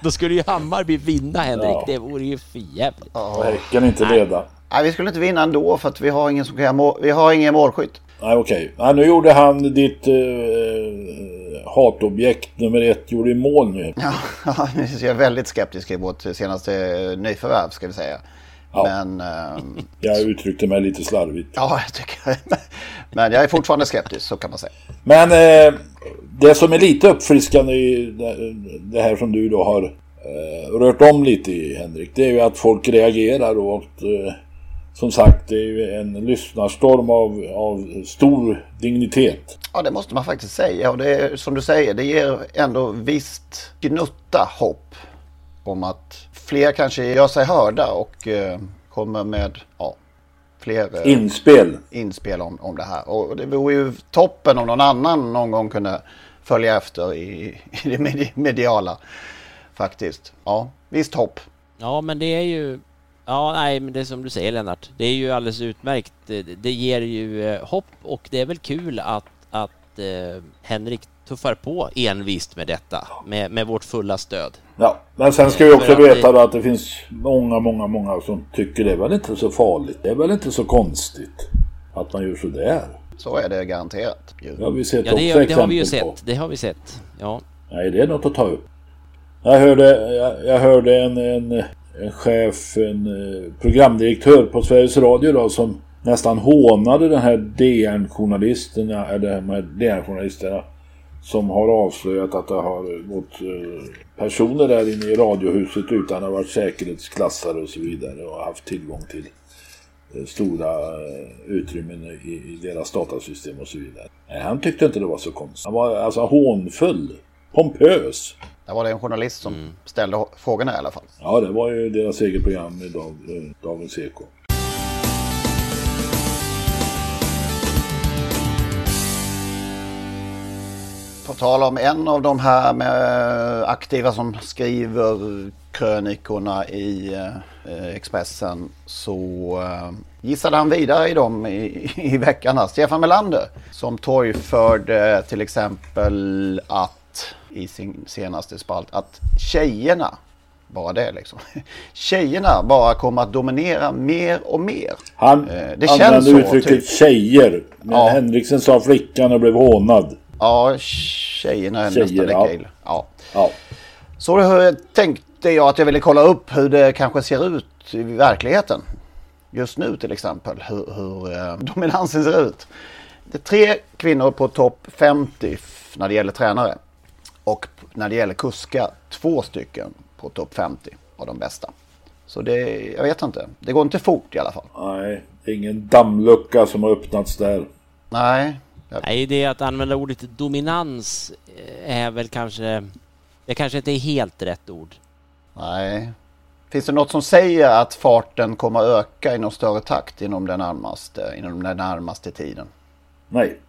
Då skulle ju Hammarby vinna Henrik. Ja. Det vore ju för jävligt.
Ja. Häcken inte leda.
Nej, vi skulle inte vinna ändå för att vi har ingen som kan mål, Vi har ingen målskytt.
Nej, okej. Okay. nu gjorde han ditt eh, hatobjekt nummer ett gjorde i mål nu.
Ja, jag är väldigt skeptisk i vårt senaste nyförvärv ska vi säga. Ja. Men...
Ähm, jag uttryckte mig lite slarvigt.
Ja, jag tycker Men jag är fortfarande skeptisk, så kan man säga.
Men eh, det som är lite uppfriskande i det här som du då har eh, rört om lite i Henrik, det är ju att folk reagerar och att, eh, som sagt, det är ju en lyssnarstorm av, av stor dignitet.
Ja, det måste man faktiskt säga. Och det är som du säger, det ger ändå visst gnutta hopp om att fler kanske gör sig hörda och eh, kommer med ja, fler
eh, inspel,
inspel om, om det här. Och det vore ju toppen om någon annan någon gång kunde följa efter i, i det mediala faktiskt. Ja, visst hopp.
Ja, men det är ju Ja, nej, men det är som du säger Lennart. Det är ju alldeles utmärkt. Det, det ger ju eh, hopp och det är väl kul att, att eh, Henrik tuffar på envist med detta, med, med vårt fulla stöd.
Ja, men sen ska vi också veta då att det finns många, många, många som tycker det är väl inte så farligt. Det är väl inte så konstigt att man gör sådär.
Så är det garanterat.
Det har vi sett
ja,
också
det, det har vi ju sett.
på.
Det har vi sett. Ja.
Nej, det är något att ta upp. Jag hörde, jag, jag hörde en, en, en chef, en eh, programdirektör på Sveriges Radio då som nästan hånade den här DN-journalisterna, eller de här DN-journalisterna som har avslöjat att det har gått eh, personer där inne i radiohuset utan att ha varit säkerhetsklassade och så vidare och haft tillgång till eh, stora eh, utrymmen i, i deras datasystem och så vidare. Nej, han tyckte inte det var så konstigt. Han var alltså hånfull, pompös.
Det var det en journalist som ställde frågorna i alla fall.
Ja, det var ju deras eget program i dag, Dagens Eko.
På tal om en av de här med aktiva som skriver krönikorna i eh, Expressen så eh, gissade han vidare i dem i, i veckan. här. Stefan Melander som torgförde till exempel att i sin senaste spalt att tjejerna bara det liksom. Tjejerna bara kommer att dominera mer och mer.
Han
Eh, det känns
använde
så,
uttrycket
typ.
tjejer. Men
Ja.
Henriksen sa flickan och blev hånad.
Ja, tjejerna är
Tjejer,
nästan
ja.
lika illa. Ja.
Ja.
Så då tänkte jag att jag ville kolla upp hur det kanske ser ut i verkligheten. Just nu till exempel, hur, hur eh, dominansen ser ut. Det är tre kvinnor på topp 50 f- när det gäller tränare. Och när det gäller kuskar, två stycken på topp 50 av de bästa. Så det, jag vet inte. Det går inte fort i alla fall.
Nej, ingen dammlucka som har öppnats där.
Nej.
Nej, det att använda ordet dominans eh, är väl kanske... Det kanske inte är helt rätt ord.
Nej. Finns det något som säger att farten kommer att öka i någon större takt inom den närmaste, inom den närmaste tiden?
Nej.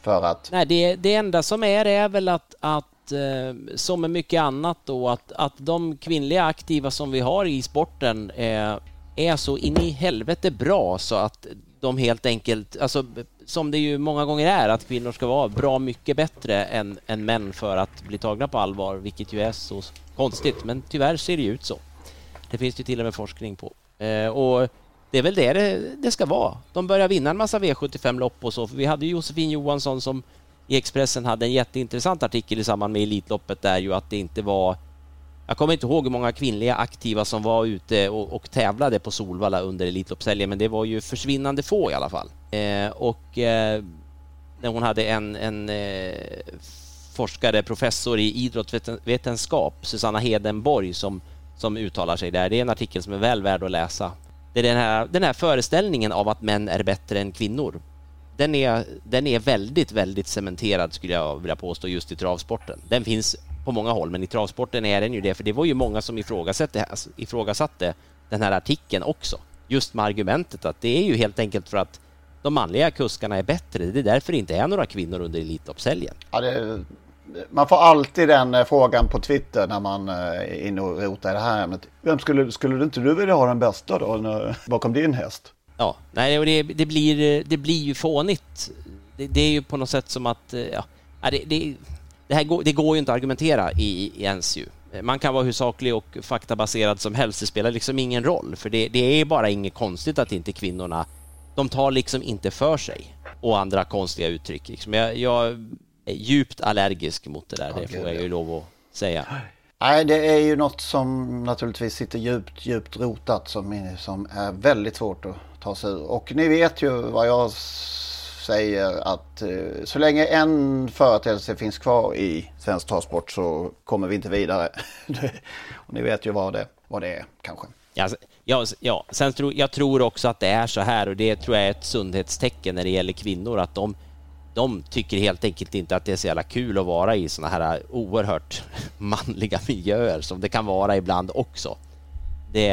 För att...
Nej, det, det enda som är är väl att, att eh, som med mycket annat då, att, att de kvinnliga aktiva som vi har i sporten eh, är så in i helvete bra så att de helt enkelt, alltså som det ju många gånger är, att kvinnor ska vara bra mycket bättre än, än män för att bli tagna på allvar, vilket ju är så konstigt. Men tyvärr ser det ju ut så. Det finns ju till och med forskning på. Eh, och det är väl det, det det ska vara. De börjar vinna en massa V75-lopp och så. För vi hade ju Josefin Johansson som i Expressen hade en jätteintressant artikel i samband med Elitloppet där ju att det inte var jag kommer inte ihåg hur många kvinnliga aktiva som var ute och, och tävlade på Solvalla under Elitloppshelgen, men det var ju försvinnande få i alla fall. Eh, och eh, när hon hade en, en eh, forskare, professor i idrottsvetenskap, Susanna Hedenborg, som, som uttalar sig där. Det är en artikel som är väl värd att läsa. Det är den här, den här föreställningen av att män är bättre än kvinnor. Den är, den är väldigt, väldigt cementerad skulle jag vilja påstå just i travsporten. Den finns på många håll, men i travsporten är den ju det, för det var ju många som ifrågasatte, ifrågasatte den här artikeln också. Just med argumentet att det är ju helt enkelt för att de manliga kuskarna är bättre. Det är därför det inte är några kvinnor under Elitloppshelgen.
Ja, det, man får alltid den eh, frågan på Twitter när man eh, är inne och rotar i det här ämnet. Vem skulle, skulle inte du vilja ha den bästa då bakom din häst?
Ja, nej, och det, det, blir, det blir ju fånigt. Det, det är ju på något sätt som att... eh, ja, det, det, här går, det går ju inte att argumentera i, i ens ju. Man kan vara hur saklig och faktabaserad som helst, det spelar liksom ingen roll. För det, det är bara inget konstigt att inte kvinnorna... De tar liksom inte för sig. Och andra konstiga uttryck. Liksom. Jag, jag är djupt allergisk mot det där, det får jag ju lov att säga.
Nej, det är ju något som naturligtvis sitter djupt, djupt rotat som, är- som är väldigt svårt att ta sig ur. Och ni vet ju vad jag säger att eh, så länge en företeelse finns kvar i svensk travsport så kommer vi inte vidare. och ni vet ju vad det, vad det är kanske.
Ja, ja, ja. Sen tror jag tror också att det är så här och det tror jag är ett sundhetstecken när det gäller kvinnor att de, de tycker helt enkelt inte att det är så jävla kul att vara i sådana här eh, oerhört manliga miljöer som det kan vara ibland också. Det,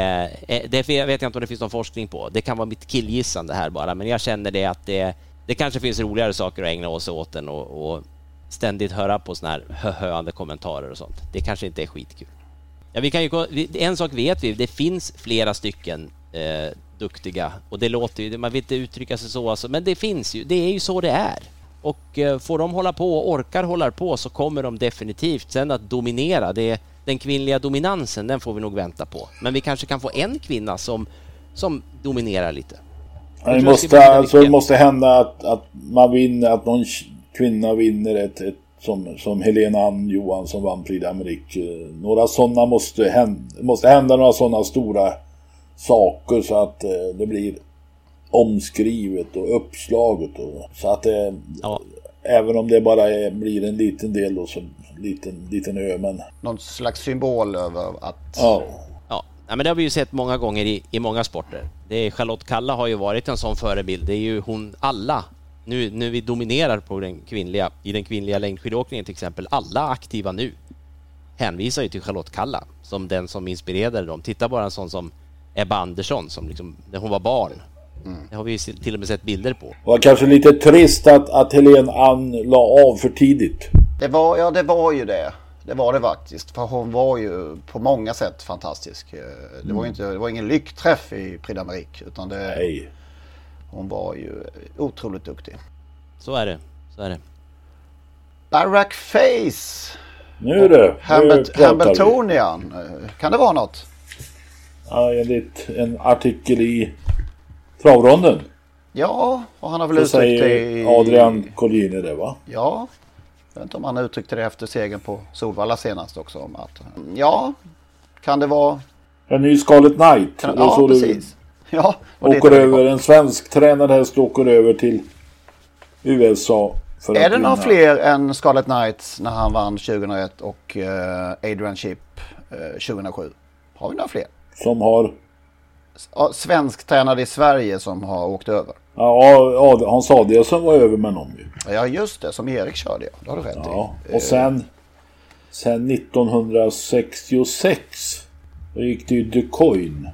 eh, det vet jag inte om det finns någon forskning på. Det kan vara mitt killgissande här bara, men jag känner det att det, det kanske finns roligare saker att ägna oss åt än att och ständigt höra på såna här höhöande kommentarer och sånt. Det kanske inte är skitkul. Ja, vi kan ju, en sak vet vi, det finns flera stycken eh, duktiga och det låter ju, man vill inte uttrycka sig så alltså, men det finns ju, det är ju så det är. Och eh, får de hålla på och orkar hålla på så kommer de definitivt sen att dominera. Det, den kvinnliga dominansen, den får vi nog vänta på. Men vi kanske kan få en kvinna som, som dominerar lite.
Det måste, alltså, det måste hända att, att man vinner, att någon kvinna vinner ett, ett som, som Helena Ann Johansson vann Prix d'Amérique. Några sådana måste hända, måste hända några sådana stora saker så att eh, det blir omskrivet och uppslaget. Och, så att det, ja. även om det bara är, blir en liten del då, som liten, liten ö. Men...
Någon slags symbol över att...
Ja. Ja, men det har vi ju sett många gånger i, i många sporter. Det är, Charlotte Kalla har ju varit en sån förebild. Det är ju hon alla nu, nu vi dominerar på den kvinnliga, i den kvinnliga längdskidåkningen till exempel, alla aktiva nu hänvisar ju till Charlotte Kalla som den som inspirerade dem. Titta bara en sån som Ebba Andersson som liksom, när hon var barn. Mm. Det har vi till och med sett bilder på. Det
var kanske lite trist att, att Helene Ann la av för tidigt.
Det var, ja det var ju det. Det var det faktiskt. För hon var ju på många sätt fantastisk. Det var, mm. inte, det var ingen lyckträff i Prix d'Amérique. Utan det,
Nej.
Hon var ju otroligt duktig.
Så är det. Så är det.
Barack Face.
Nu du.
Hambletonian. Kan det vara något?
Ja, enligt en artikel i travronden.
Ja, och han har väl uttryckt det
i... Adrian Collini det va?
Ja. Jag vet inte om han uttryckte det efter segern på Solvalla senast också. Om att, ja, kan det vara...
En ny Scarlet Knight.
Kan, ja, precis.
Ja, åker över, en svensk tränad häst åker över till USA.
För är det några fler än Scarlet Knights när han vann 2001 och uh, Adrian Chip uh, 2007? Har vi några fler?
Som har?
Svensk tränad i Sverige som har åkt över.
Ja, Hans Adielsson var över med någon ju.
Ja, just det. Som Erik körde, ja. Det har du rätt
ja, i. Och sen, sen 1966 då gick det ju DuCoin.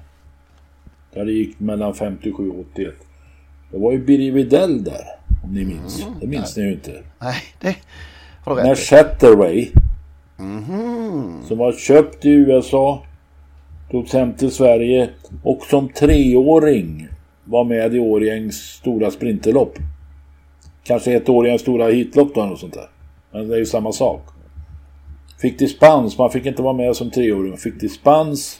Där det gick mellan 57 och 81. Det var ju Birger Widell där. Om ni minns. Mm, det minns nej. ni ju inte.
Nej, det har
du rätt När Shatterway. Mm. Som var köpt i USA. Togs hem till Sverige. Och som treåring var med i Årjängs stora sprinterlopp. Kanske ett Årjängs stora hitlopp då eller sånt där. Men det är ju samma sak. Fick dispens. Man fick inte vara med som treåring. Fick dispens.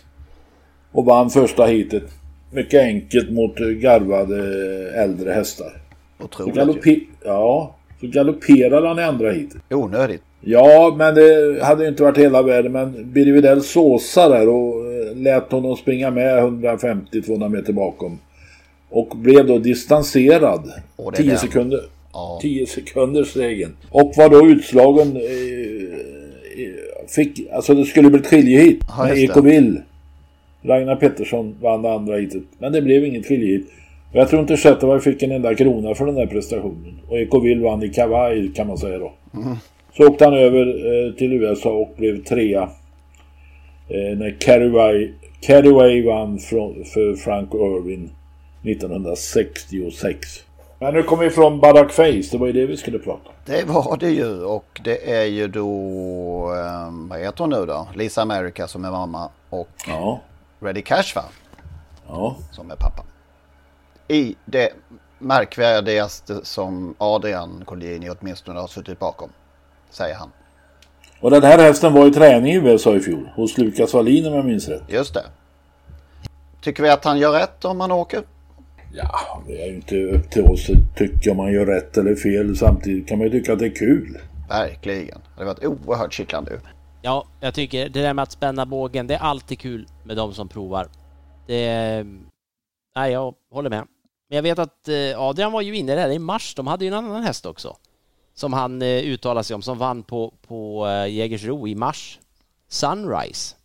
Och vann första hitet mycket enkelt mot garvade äldre hästar.
Otroligt så
Ja, så galopperade han i andra hit.
Onödigt.
Ja, men det hade inte varit hela världen. Men Birger Widell såsade där och lät honom springa med 150-200 meter bakom. Och blev då distanserad. 10 sekunder. Ja. 10 sekunders regeln. Och var då utslagen... Eh, eh, fick, alltså det skulle bli ett skiljehit ja, med Ekoville. Ragnar Pettersson vann det andra hitet. Men det blev inget skiljehit. Jag tror inte Zetterberg fick en enda krona för den där prestationen. Och Ekoville vann i kavaj kan man säga då. Mm. Så åkte han över eh, till USA och blev trea. Eh, när Carraway vann från, för Frank Irwin 1966. Men nu kommer vi från Barack Face, det var ju det vi skulle prata om.
Det var det ju och det är ju då, eh, vad heter hon nu då? Lisa America som är mamma och ja. Ready Cash va?
Ja.
Som är pappa. I det märkvärdigaste som Adrian Collini åtminstone har suttit bakom. Säger han.
Och den här hästen var i träning i USA i fjol. Hos Lukas Wallin om jag minns rätt.
Just det. Tycker vi att han gör rätt om han åker?
Ja, det är ju inte upp till oss att tycka om man gör rätt eller fel. Samtidigt kan man ju tycka att det är kul.
Verkligen. Det har varit oerhört kittlande.
Ja, jag tycker det där med att spänna bågen, det är alltid kul med de som provar. Det... Nej, jag håller med. Men jag vet att eh, Adrian var ju inne där i mars. De hade ju en annan häst också. Som han eh, uttalade sig om, som vann på, på eh, Jägersro i mars. Sunrise.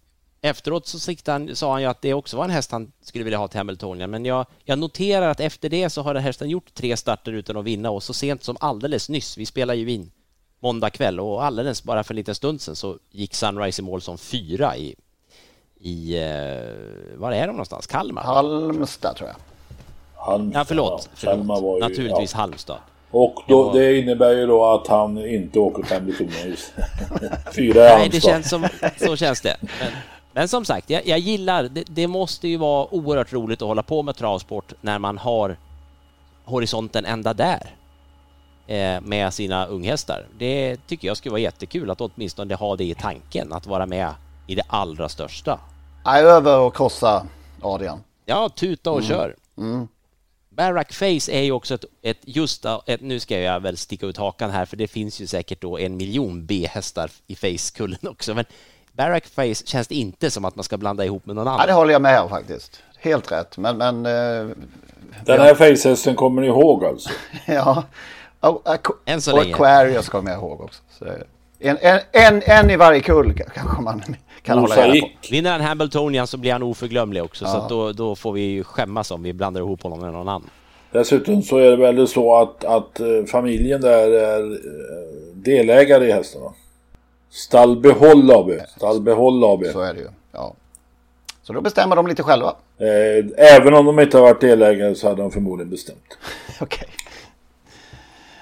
Efteråt så han, sa han ju att det också var en häst han skulle vilja ha till Hamiltonien. Men jag, jag noterar att efter det så har den hästen gjort tre starter utan att vinna och så sent som alldeles nyss, vi spelar ju in måndag kväll och alldeles bara för en liten stund sedan så gick Sunrise i mål som fyra i, i eh, var är de någonstans? Kalmar?
Halmstad tror jag.
Halmstad,
ja, förlåt. förlåt. Ju, Naturligtvis ja. Halmstad.
Och då, det, var... det, innebär ju då att han inte åker till Ambitionen Fyra i
Nej, det känns som, så känns det. Men, men som sagt, jag, jag gillar, det, det, måste ju vara oerhört roligt att hålla på med travsport när man har horisonten ända där. eh, med sina unghästar. Det tycker jag skulle vara jättekul att åtminstone ha det i tanken, att vara med i det allra största.
Nej, över och krossa Adrian.
Ja, tuta och
Mm.
kör.
Mm.
Barrack Face är ju också ett, ett just ett, nu ska jag väl sticka ut hakan här för det finns ju säkert då en miljon B-hästar i Face-kullen också men Barrack Face känns det inte som att man ska blanda ihop med någon annan.
Ja, det håller jag med om faktiskt. Helt rätt. Men, men eh,
Den här facehästen kommer ni ihåg alltså?
ja. Och, och,
Än så
och
länge.
Aquarius kommer jag ihåg också. Så, en, en, en, en i varje kull kanske man kan hålla reda på.
Vinner han Hambletonian så blir han oförglömlig också så
Ja.
att då, då får vi skämmas om vi blandar ihop honom med någon annan.
Dessutom så är det väl så att, att eh, familjen där är eh, delägare i hästarna. Stallbehåll AB. Stallbehåll AB.
Så är det ju. Ja. Så då bestämmer de lite själva.
Eh, Även om de inte har varit delägare så hade de förmodligen bestämt.
Okej.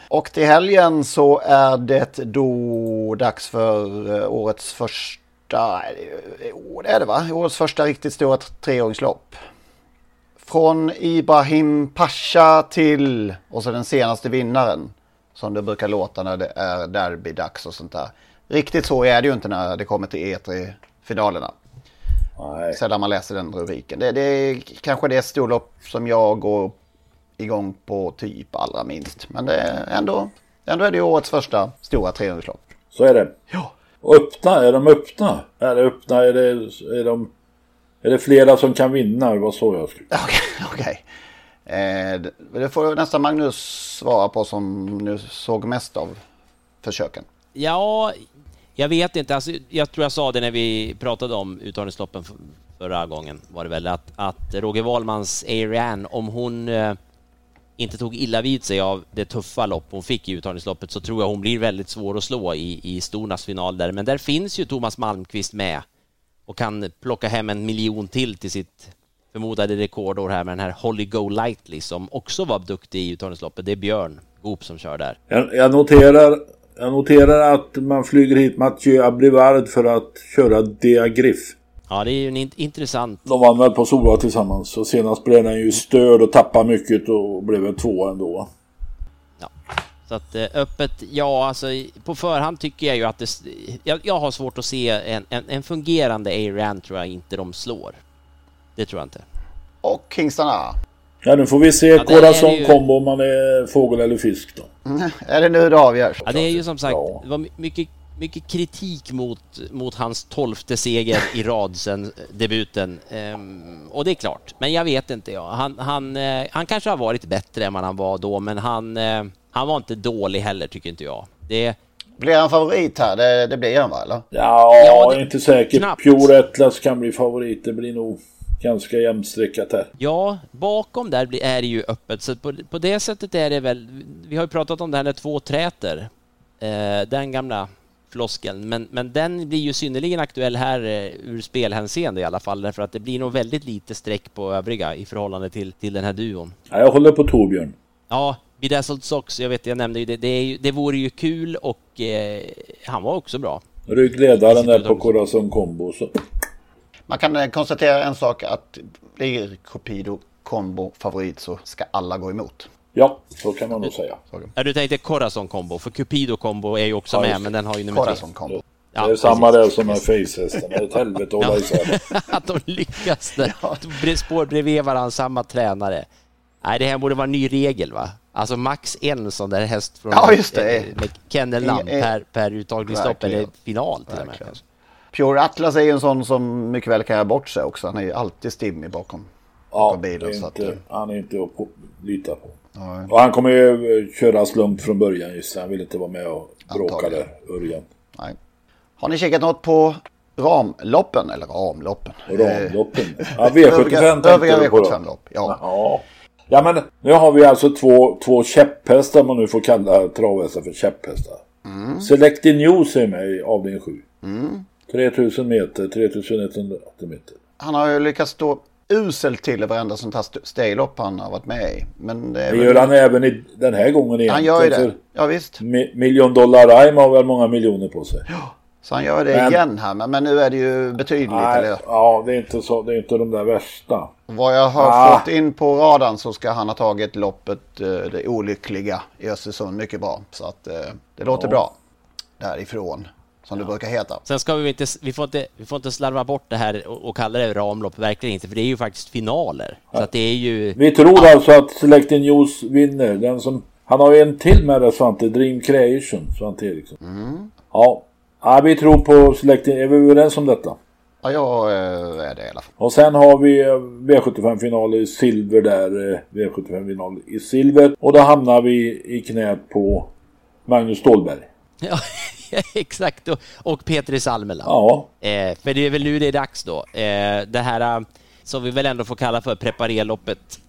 Och till helgen så är det då dags för eh, årets första, jo det är det va? Årets första riktigt stora treåringslopp. Från Ibrahim Pasha till, och så den senaste vinnaren. Som det brukar låta när det är derbydags och sånt där. Riktigt så är det ju inte när det kommer till E3-finalerna. Sällan man läser den rubriken. Det, det är kanske det storlopp som jag går igång på typ allra minst. Men det är ändå, ändå är det årets första stora treåringslopp.
Så är det. Ja. Och öppna, är de öppna? Är det öppna? Är det, är de, är det flera som kan vinna? Det var så jag skulle...
Okej. Eh, det- får nästan Magnus svara på som nu såg mest av försöken.
Ja, jag vet inte. Alltså, jag tror jag sa det när vi pratade om uttagningsloppen förra gången var det väl att, att Roger Wahlmans Ariane, om hon eh, inte tog illa vid sig av det tuffa lopp hon fick i uttagningsloppet så tror jag hon blir väldigt svår att slå i, i Stornas final där. Men där finns ju Thomas Malmqvist med och kan plocka hem en miljon till till sitt förmodade rekordår här med den här Holly Go Lightly som också var duktig i uttagningsloppet. Det är Björn Goop som kör där.
Jag, jag, noterar, jag noterar att man flyger hit Mathieu Abrivard för att köra Diagriff.
Ja, det är ju en int- intressant
De vann väl på Sora tillsammans. Och senast blev den ju störd och tappade mycket och blev väl tvåa ändå.
Så att eh, öppet, ja alltså på förhand tycker jag ju att det, jag, jag har svårt att se en, en, en fungerande A-Ran tror jag inte de slår. Det tror jag inte.
Och Kingstarna.
Ja nu får vi se
Ja,
Corazon
ju-
Combo om man är fågel eller fisk då.
är det nu det avgörs?
Ja, det är ju som sagt, det var my- mycket, mycket kritik mot, mot hans tolfte seger i rad sen eh, debuten. Ehm, och det är klart, men jag vet inte. Ja. Han, han, eh, han kanske har varit bättre än vad han var då, men han, eh, han var inte dålig heller tycker inte jag. Det,
Blir han favorit här? Det, det blir han va? Eller?
Ja,
Ja, det-
inte säkert.
knappt.
Pure Atlas kan bli favorit. Det blir nog ganska jämnstreckat här.
Ja, bakom där blir- är det ju öppet. Så på, på det sättet är det väl... Vi har ju pratat om det här när två träter. Eh, den gamla floskeln. Men, men den blir ju synnerligen aktuell här eh, ur spelhänseende i alla fall. Därför att det blir nog väldigt lite streck på övriga i förhållande till, till den här duon.
Ja, jag håller på Torbjörn.
Ja, Bedazzled Sox, jag vet jag nämnde ju det. Det, är ju, det vore ju kul och eh, han var också bra.
Ryggledaren där på Corazon Combo. Så.
Man kan eh, konstatera en sak att blir Cupido Combo favorit så ska alla gå emot.
Ja, så kan man nog säga.
Ja, du tänkte Corazon Combo, för Cupido Combo är ju också
Ja,
med, men den har ju nummer tre.
Corazon Combo.
det är samma där som med facehästen. Det är ett helvete att hålla isär.
att de lyckas där. Ja. Spår bredvid varandra, samma tränare. Nej, det här borde vara en ny regel va? Alltså max en sån där häst från
Ja, just det.
eh, med kennelnamn
eh,
per, per uttagningslopp
verkligen.
eller final till och med.
Pure Atlas är ju en sån som mycket väl kan göra bort sig också. Han är ju alltid stimmig bakom,
Ja,
bakom
är
bilen. Så att,
inte,
eh,
han är inte lita på.
nej.
Och han kommer ju eh, köras lugnt från början just Han vill inte vara med och bråka där, Örjan.
Nej. Har ni kikat något på ramloppen? Eller ramloppen?
Ramloppen.
Eh,
Ja, V75
övriga,
tänkte
övriga
du på då?
V75-lopp. Ja.
Ja. ja, men nu har vi alltså två, två käpphästar, om man nu får kalla travhästar för käpphästar.
Mm.
Selected News är med i avdelning 7.
Mm.
3000 meter, 3180 meter.
Han har ju lyckats stå uselt till i varenda sånt här st- staylopp han har varit med i. Men det,
Det
väl-
gör han även i den här gången igen.
Han gör ju det. Ja, visst.
Mi- Dollar Rhyme har väl många miljoner på sig.
Så han gör det
Men-
igen här. Men, men nu är det ju betydligt.
Nej,
eller?
ja, det är inte så. Det är inte de där värsta.
Vad jag har
Ah.
fått in på radarn så ska han ha tagit loppet eh, det olyckliga i Östersund mycket bra. Så att eh, det låter
Ja.
bra därifrån. Som det brukar heta.
Sen ska vi inte, vi får inte, vi får inte slarva bort det här och, och kalla det ramlopp, verkligen inte, för det är ju faktiskt finaler. Så att det är ju...
Vi tror alltså att Selecting News vinner. Den som, han har ju en till med det Svante, Dream Creation, Svante Eriksson. Ja. ja, vi tror på Selecting, är vi överens om detta?
Ja, jag eh, är det i alla fall.
Och sen har vi eh, V75-final i silver där. eh, V75-final i silver. Och då hamnar vi i knät på Magnus Ståhlberg.
Ja, exakt. Och, och Petri Salmela.
Ja.
Eh, för det är väl nu det är dags då. Eh, det här eh, som vi väl ändå får kalla för preparerloppet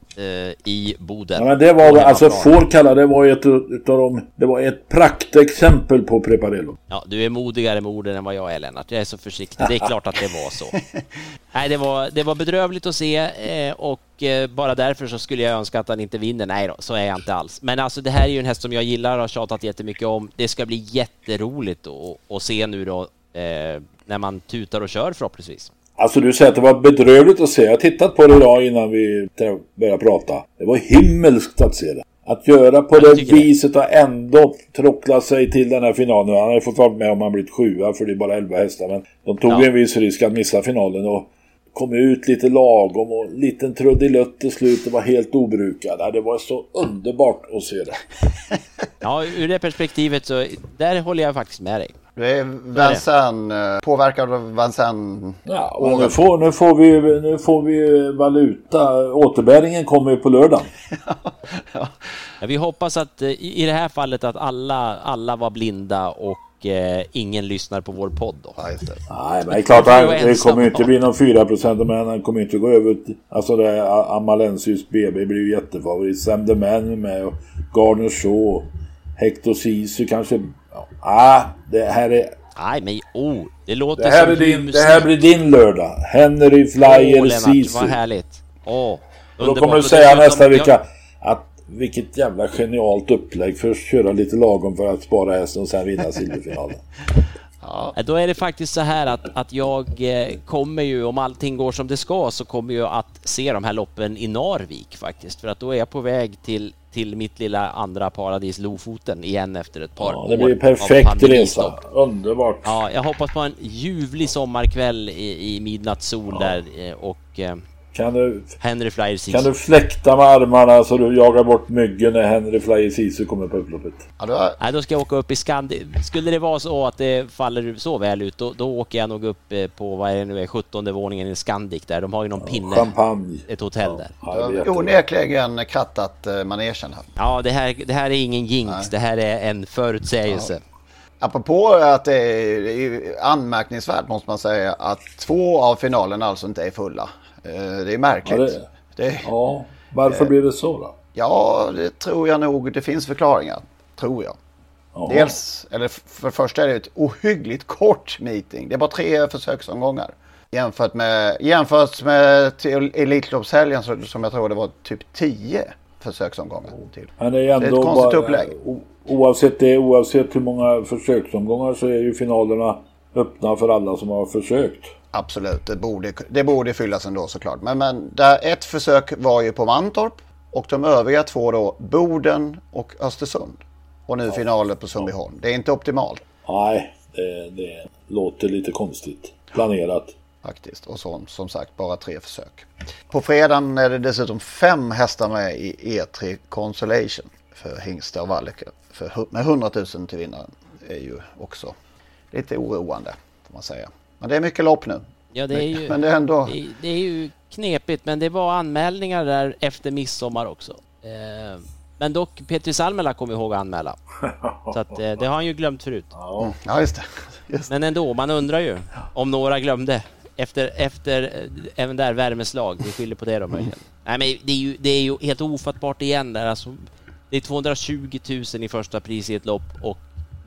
i Boden.
Ja, men det var alltså
hemmaplan.
får kalla det var ett utav dem, det var ett praktexempel på Preparello.
Ja, du är modigare med orden än vad jag är Lennart. Jag är så försiktig. Det är klart att det var så. Nej, det var, det var bedrövligt att se eh, och eh, bara därför så skulle jag önska att han inte vinner. Nej då, så är jag inte alls. Men alltså det här är ju en häst som jag gillar och har tjatat jättemycket om. Det ska bli jätteroligt att, se nu då eh, när man tutar och kör förhoppningsvis.
Alltså du säger att det var bedrövligt att se. Jag har tittat på det idag innan vi började prata. Det var himmelskt att se det. Att göra på det viset och ändå trockla sig till den här finalen. Han hade fått vara med om han blivit sjua för det är bara 11 hästar. Men de tog
Ja.
en viss risk att missa finalen och kom ut lite lagom och en liten trudelutt till slut. Det var helt obrukad. Det var så underbart att se det.
Ja, ur det perspektivet så där håller jag faktiskt med dig.
Du är Vincennes, eh, påverkad av Vincennes.
Ja, men nu, får, nu, får vi, nu får vi ju valuta. Återbäringen kommer ju på lördag.
Ja, vi hoppas att eh, i det här fallet att alla, alla var blinda och eh, ingen lyssnar på vår podd då.
Nej, men det är klart det kommer ju inte bli någon 4% men han kommer inte gå över till, Alltså det är Amalensius BB blir ju jättefavorit. Sam the Man är med och Gardner Shaw. Hector Sisu kanske. Ah, det här är...
Nej, men oh, det låter
Det här,
som
är din,
musik.
det här blir din lördag. Henry Flyer
Lennart,
Sisu.
vad härligt. Åh,
Och då kommer du säga nästa
jag-
vecka att vilket jävla genialt upplägg. Först köra lite lagom för att spara hästen och sen vinna silverfinalen.
Ja, Då är det faktiskt så här att, att jag eh, kommer ju, om allting går som det ska, så kommer jag att se de här loppen i Narvik faktiskt. För att då är jag på väg till, till mitt lilla andra paradis Lofoten igen efter ett par
Ja, det blir perfekt resa. Underbart.
Ja, jag hoppas på en ljuvlig sommarkväll i, i midnattssol där eh, och eh,
Kan du,
Henry Flyer Sisu.
kan du fläkta med armarna så du jagar bort myggen när Henry Flyer Sisu kommer på upploppet?
Nej, då ska jag åka upp i Skandi. Skulle det vara så att det faller så väl ut, då, då åker jag nog upp eh, på, vad är det nu är, 17 våningen i Scandic där. De har ju någon pinne.
Champagne.
Ett hotell där.
Du har onekligen krattat eh, manegen här.
Ja, det här, det här är ingen jinx. Det här är en förutsägelse.
Apropå att det är, anmärkningsvärt måste man säga att två av finalerna alltså inte är fulla. Eh, Det är märkligt.
Ja, det-
Det-
Ja, varför
Eh,
blir det så då?
Ja, det tror jag nog. Det finns förklaringar. Tror jag.
Jaha.
Dels, eller för det första är det ett ohyggligt kort meeting. Det är bara tre försöksomgångar. Jämfört med, jämfört med till Elitloppshelgen så- som jag tror det var typ tio försöksomgångar till.
Men det är
det är
ändå
ett konstigt
bara,
upplägg.
oavsett, det, oavsett hur många försöksomgångar så är ju finalerna öppna för alla som har försökt.
Absolut, det borde, det borde fyllas ändå såklart. Men, men där ett försök var ju på Mantorp och de övriga två då Boden och Östersund. Och nu finalen på Sundbyholm. Det är inte optimalt
Nej, det, det låter lite konstigt. Planerat.
faktiskt. Och så, som sagt bara tre försök. På fredagen är det dessutom fem hästar med i E3 Consolation för hingstar och hu- med 100 000 till vinnaren. Är ju också lite oroande får man säga. Men det är mycket lopp nu.
Ja, det är ju,
Men det är ändå...
det, det är ju knepigt, men det var anmälningar där efter midsommar också. Eh, men dock, Petri Salmela kommer ihåg att anmäla. Så att, eh, det har han ju glömt förut.
Mm, Ja, just det.
Men ändå, man undrar ju om några glömde. Efter, efter eh, även där värmeslag, vi skyller på det då möjligen. Nej men det är ju, det är ju helt ofattbart igen där alltså. Det är 220 000 i första pris i ett lopp och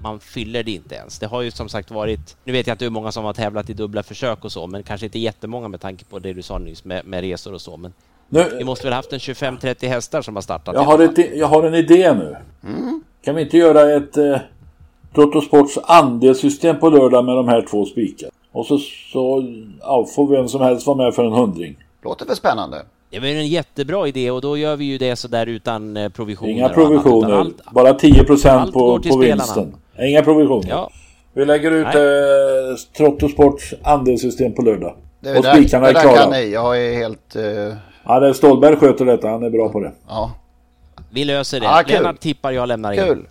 man fyller det inte ens. Det har ju som sagt varit, nu vet jag inte hur många som har tävlat i dubbla försök och så, men kanske inte jättemånga med tanke på det du sa nyss med, med resor och så. Men
Nu-
vi måste väl haft en 25-30 hästar som har startat?
Jag har, ett, jag har en idé nu. Kan vi inte göra ett eh, Trottosports andelssystem på lördag med de här två spikar? Och så, så ja, får vem som helst vara med för en hundring.
Låter väl spännande?
Det är väl en jättebra idé och då gör vi ju det så där utan eh, provisioner.
Inga
och annat,
provisioner,
allt-
bara 10 procent
allt
på,
går till
på
spelarna.
vinsten. Inga provisioner.
Ja.
Vi lägger ut eh, Trottosports andelssystem på lördag.
Det,
och spikarna
det
är klara.
kan ni. Jag är helt... eh,
Ja, det är Stålberg sköter detta, han är bra på det.
ja,
Vi löser det.
Ja, kul.
Lennart tippar, jag lämnar in.
kul.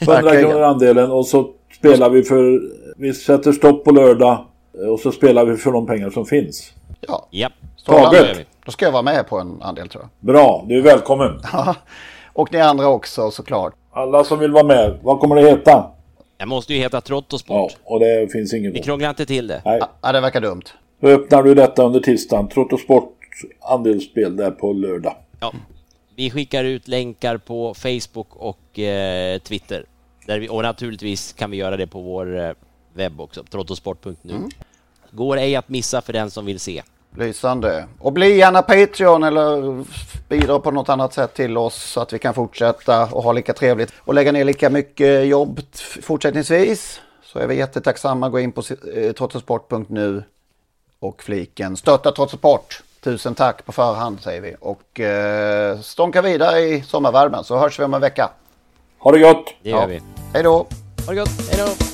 100
Verkligen.
kronor andelen och så spelar vi för... Vi sätter stopp på lördag eh, och så spelar vi för de pengar som finns.
Ja,
Ja.
Taget.
Då ska jag vara med på en andel tror jag.
Bra, du är välkommen.
Och ni andra också såklart.
Alla som vill vara med, vad kommer det heta?
det måste ju heta
Ja,
Trottosport.
och det finns inget
Vi krånglar inte till det.
Nej.
Ja, det verkar dumt.
Då öppnar du detta under tisdagen. Trottosport andelsspel där på lördag.
Ja. Vi skickar ut länkar på Facebook och eh, Twitter. Där vi, och naturligtvis kan vi göra det på vår eh, webb också, trottosport.nu. Går ej att missa för den som vill se.
Lysande. Och bli gärna Patreon eller bidra på något annat sätt till oss så att vi kan fortsätta och ha lika trevligt och lägga ner lika mycket jobb fortsättningsvis. Så är vi jättetacksamma. Gå in på eh, trottosport.nu och fliken stötta Trottosport. Tusen tack på förhand säger vi och eh, stånka vidare i sommarvärmen så hörs vi om en vecka.
Ha det gott!
Det gör vi.
Hej då!
Ha det gott, hej då!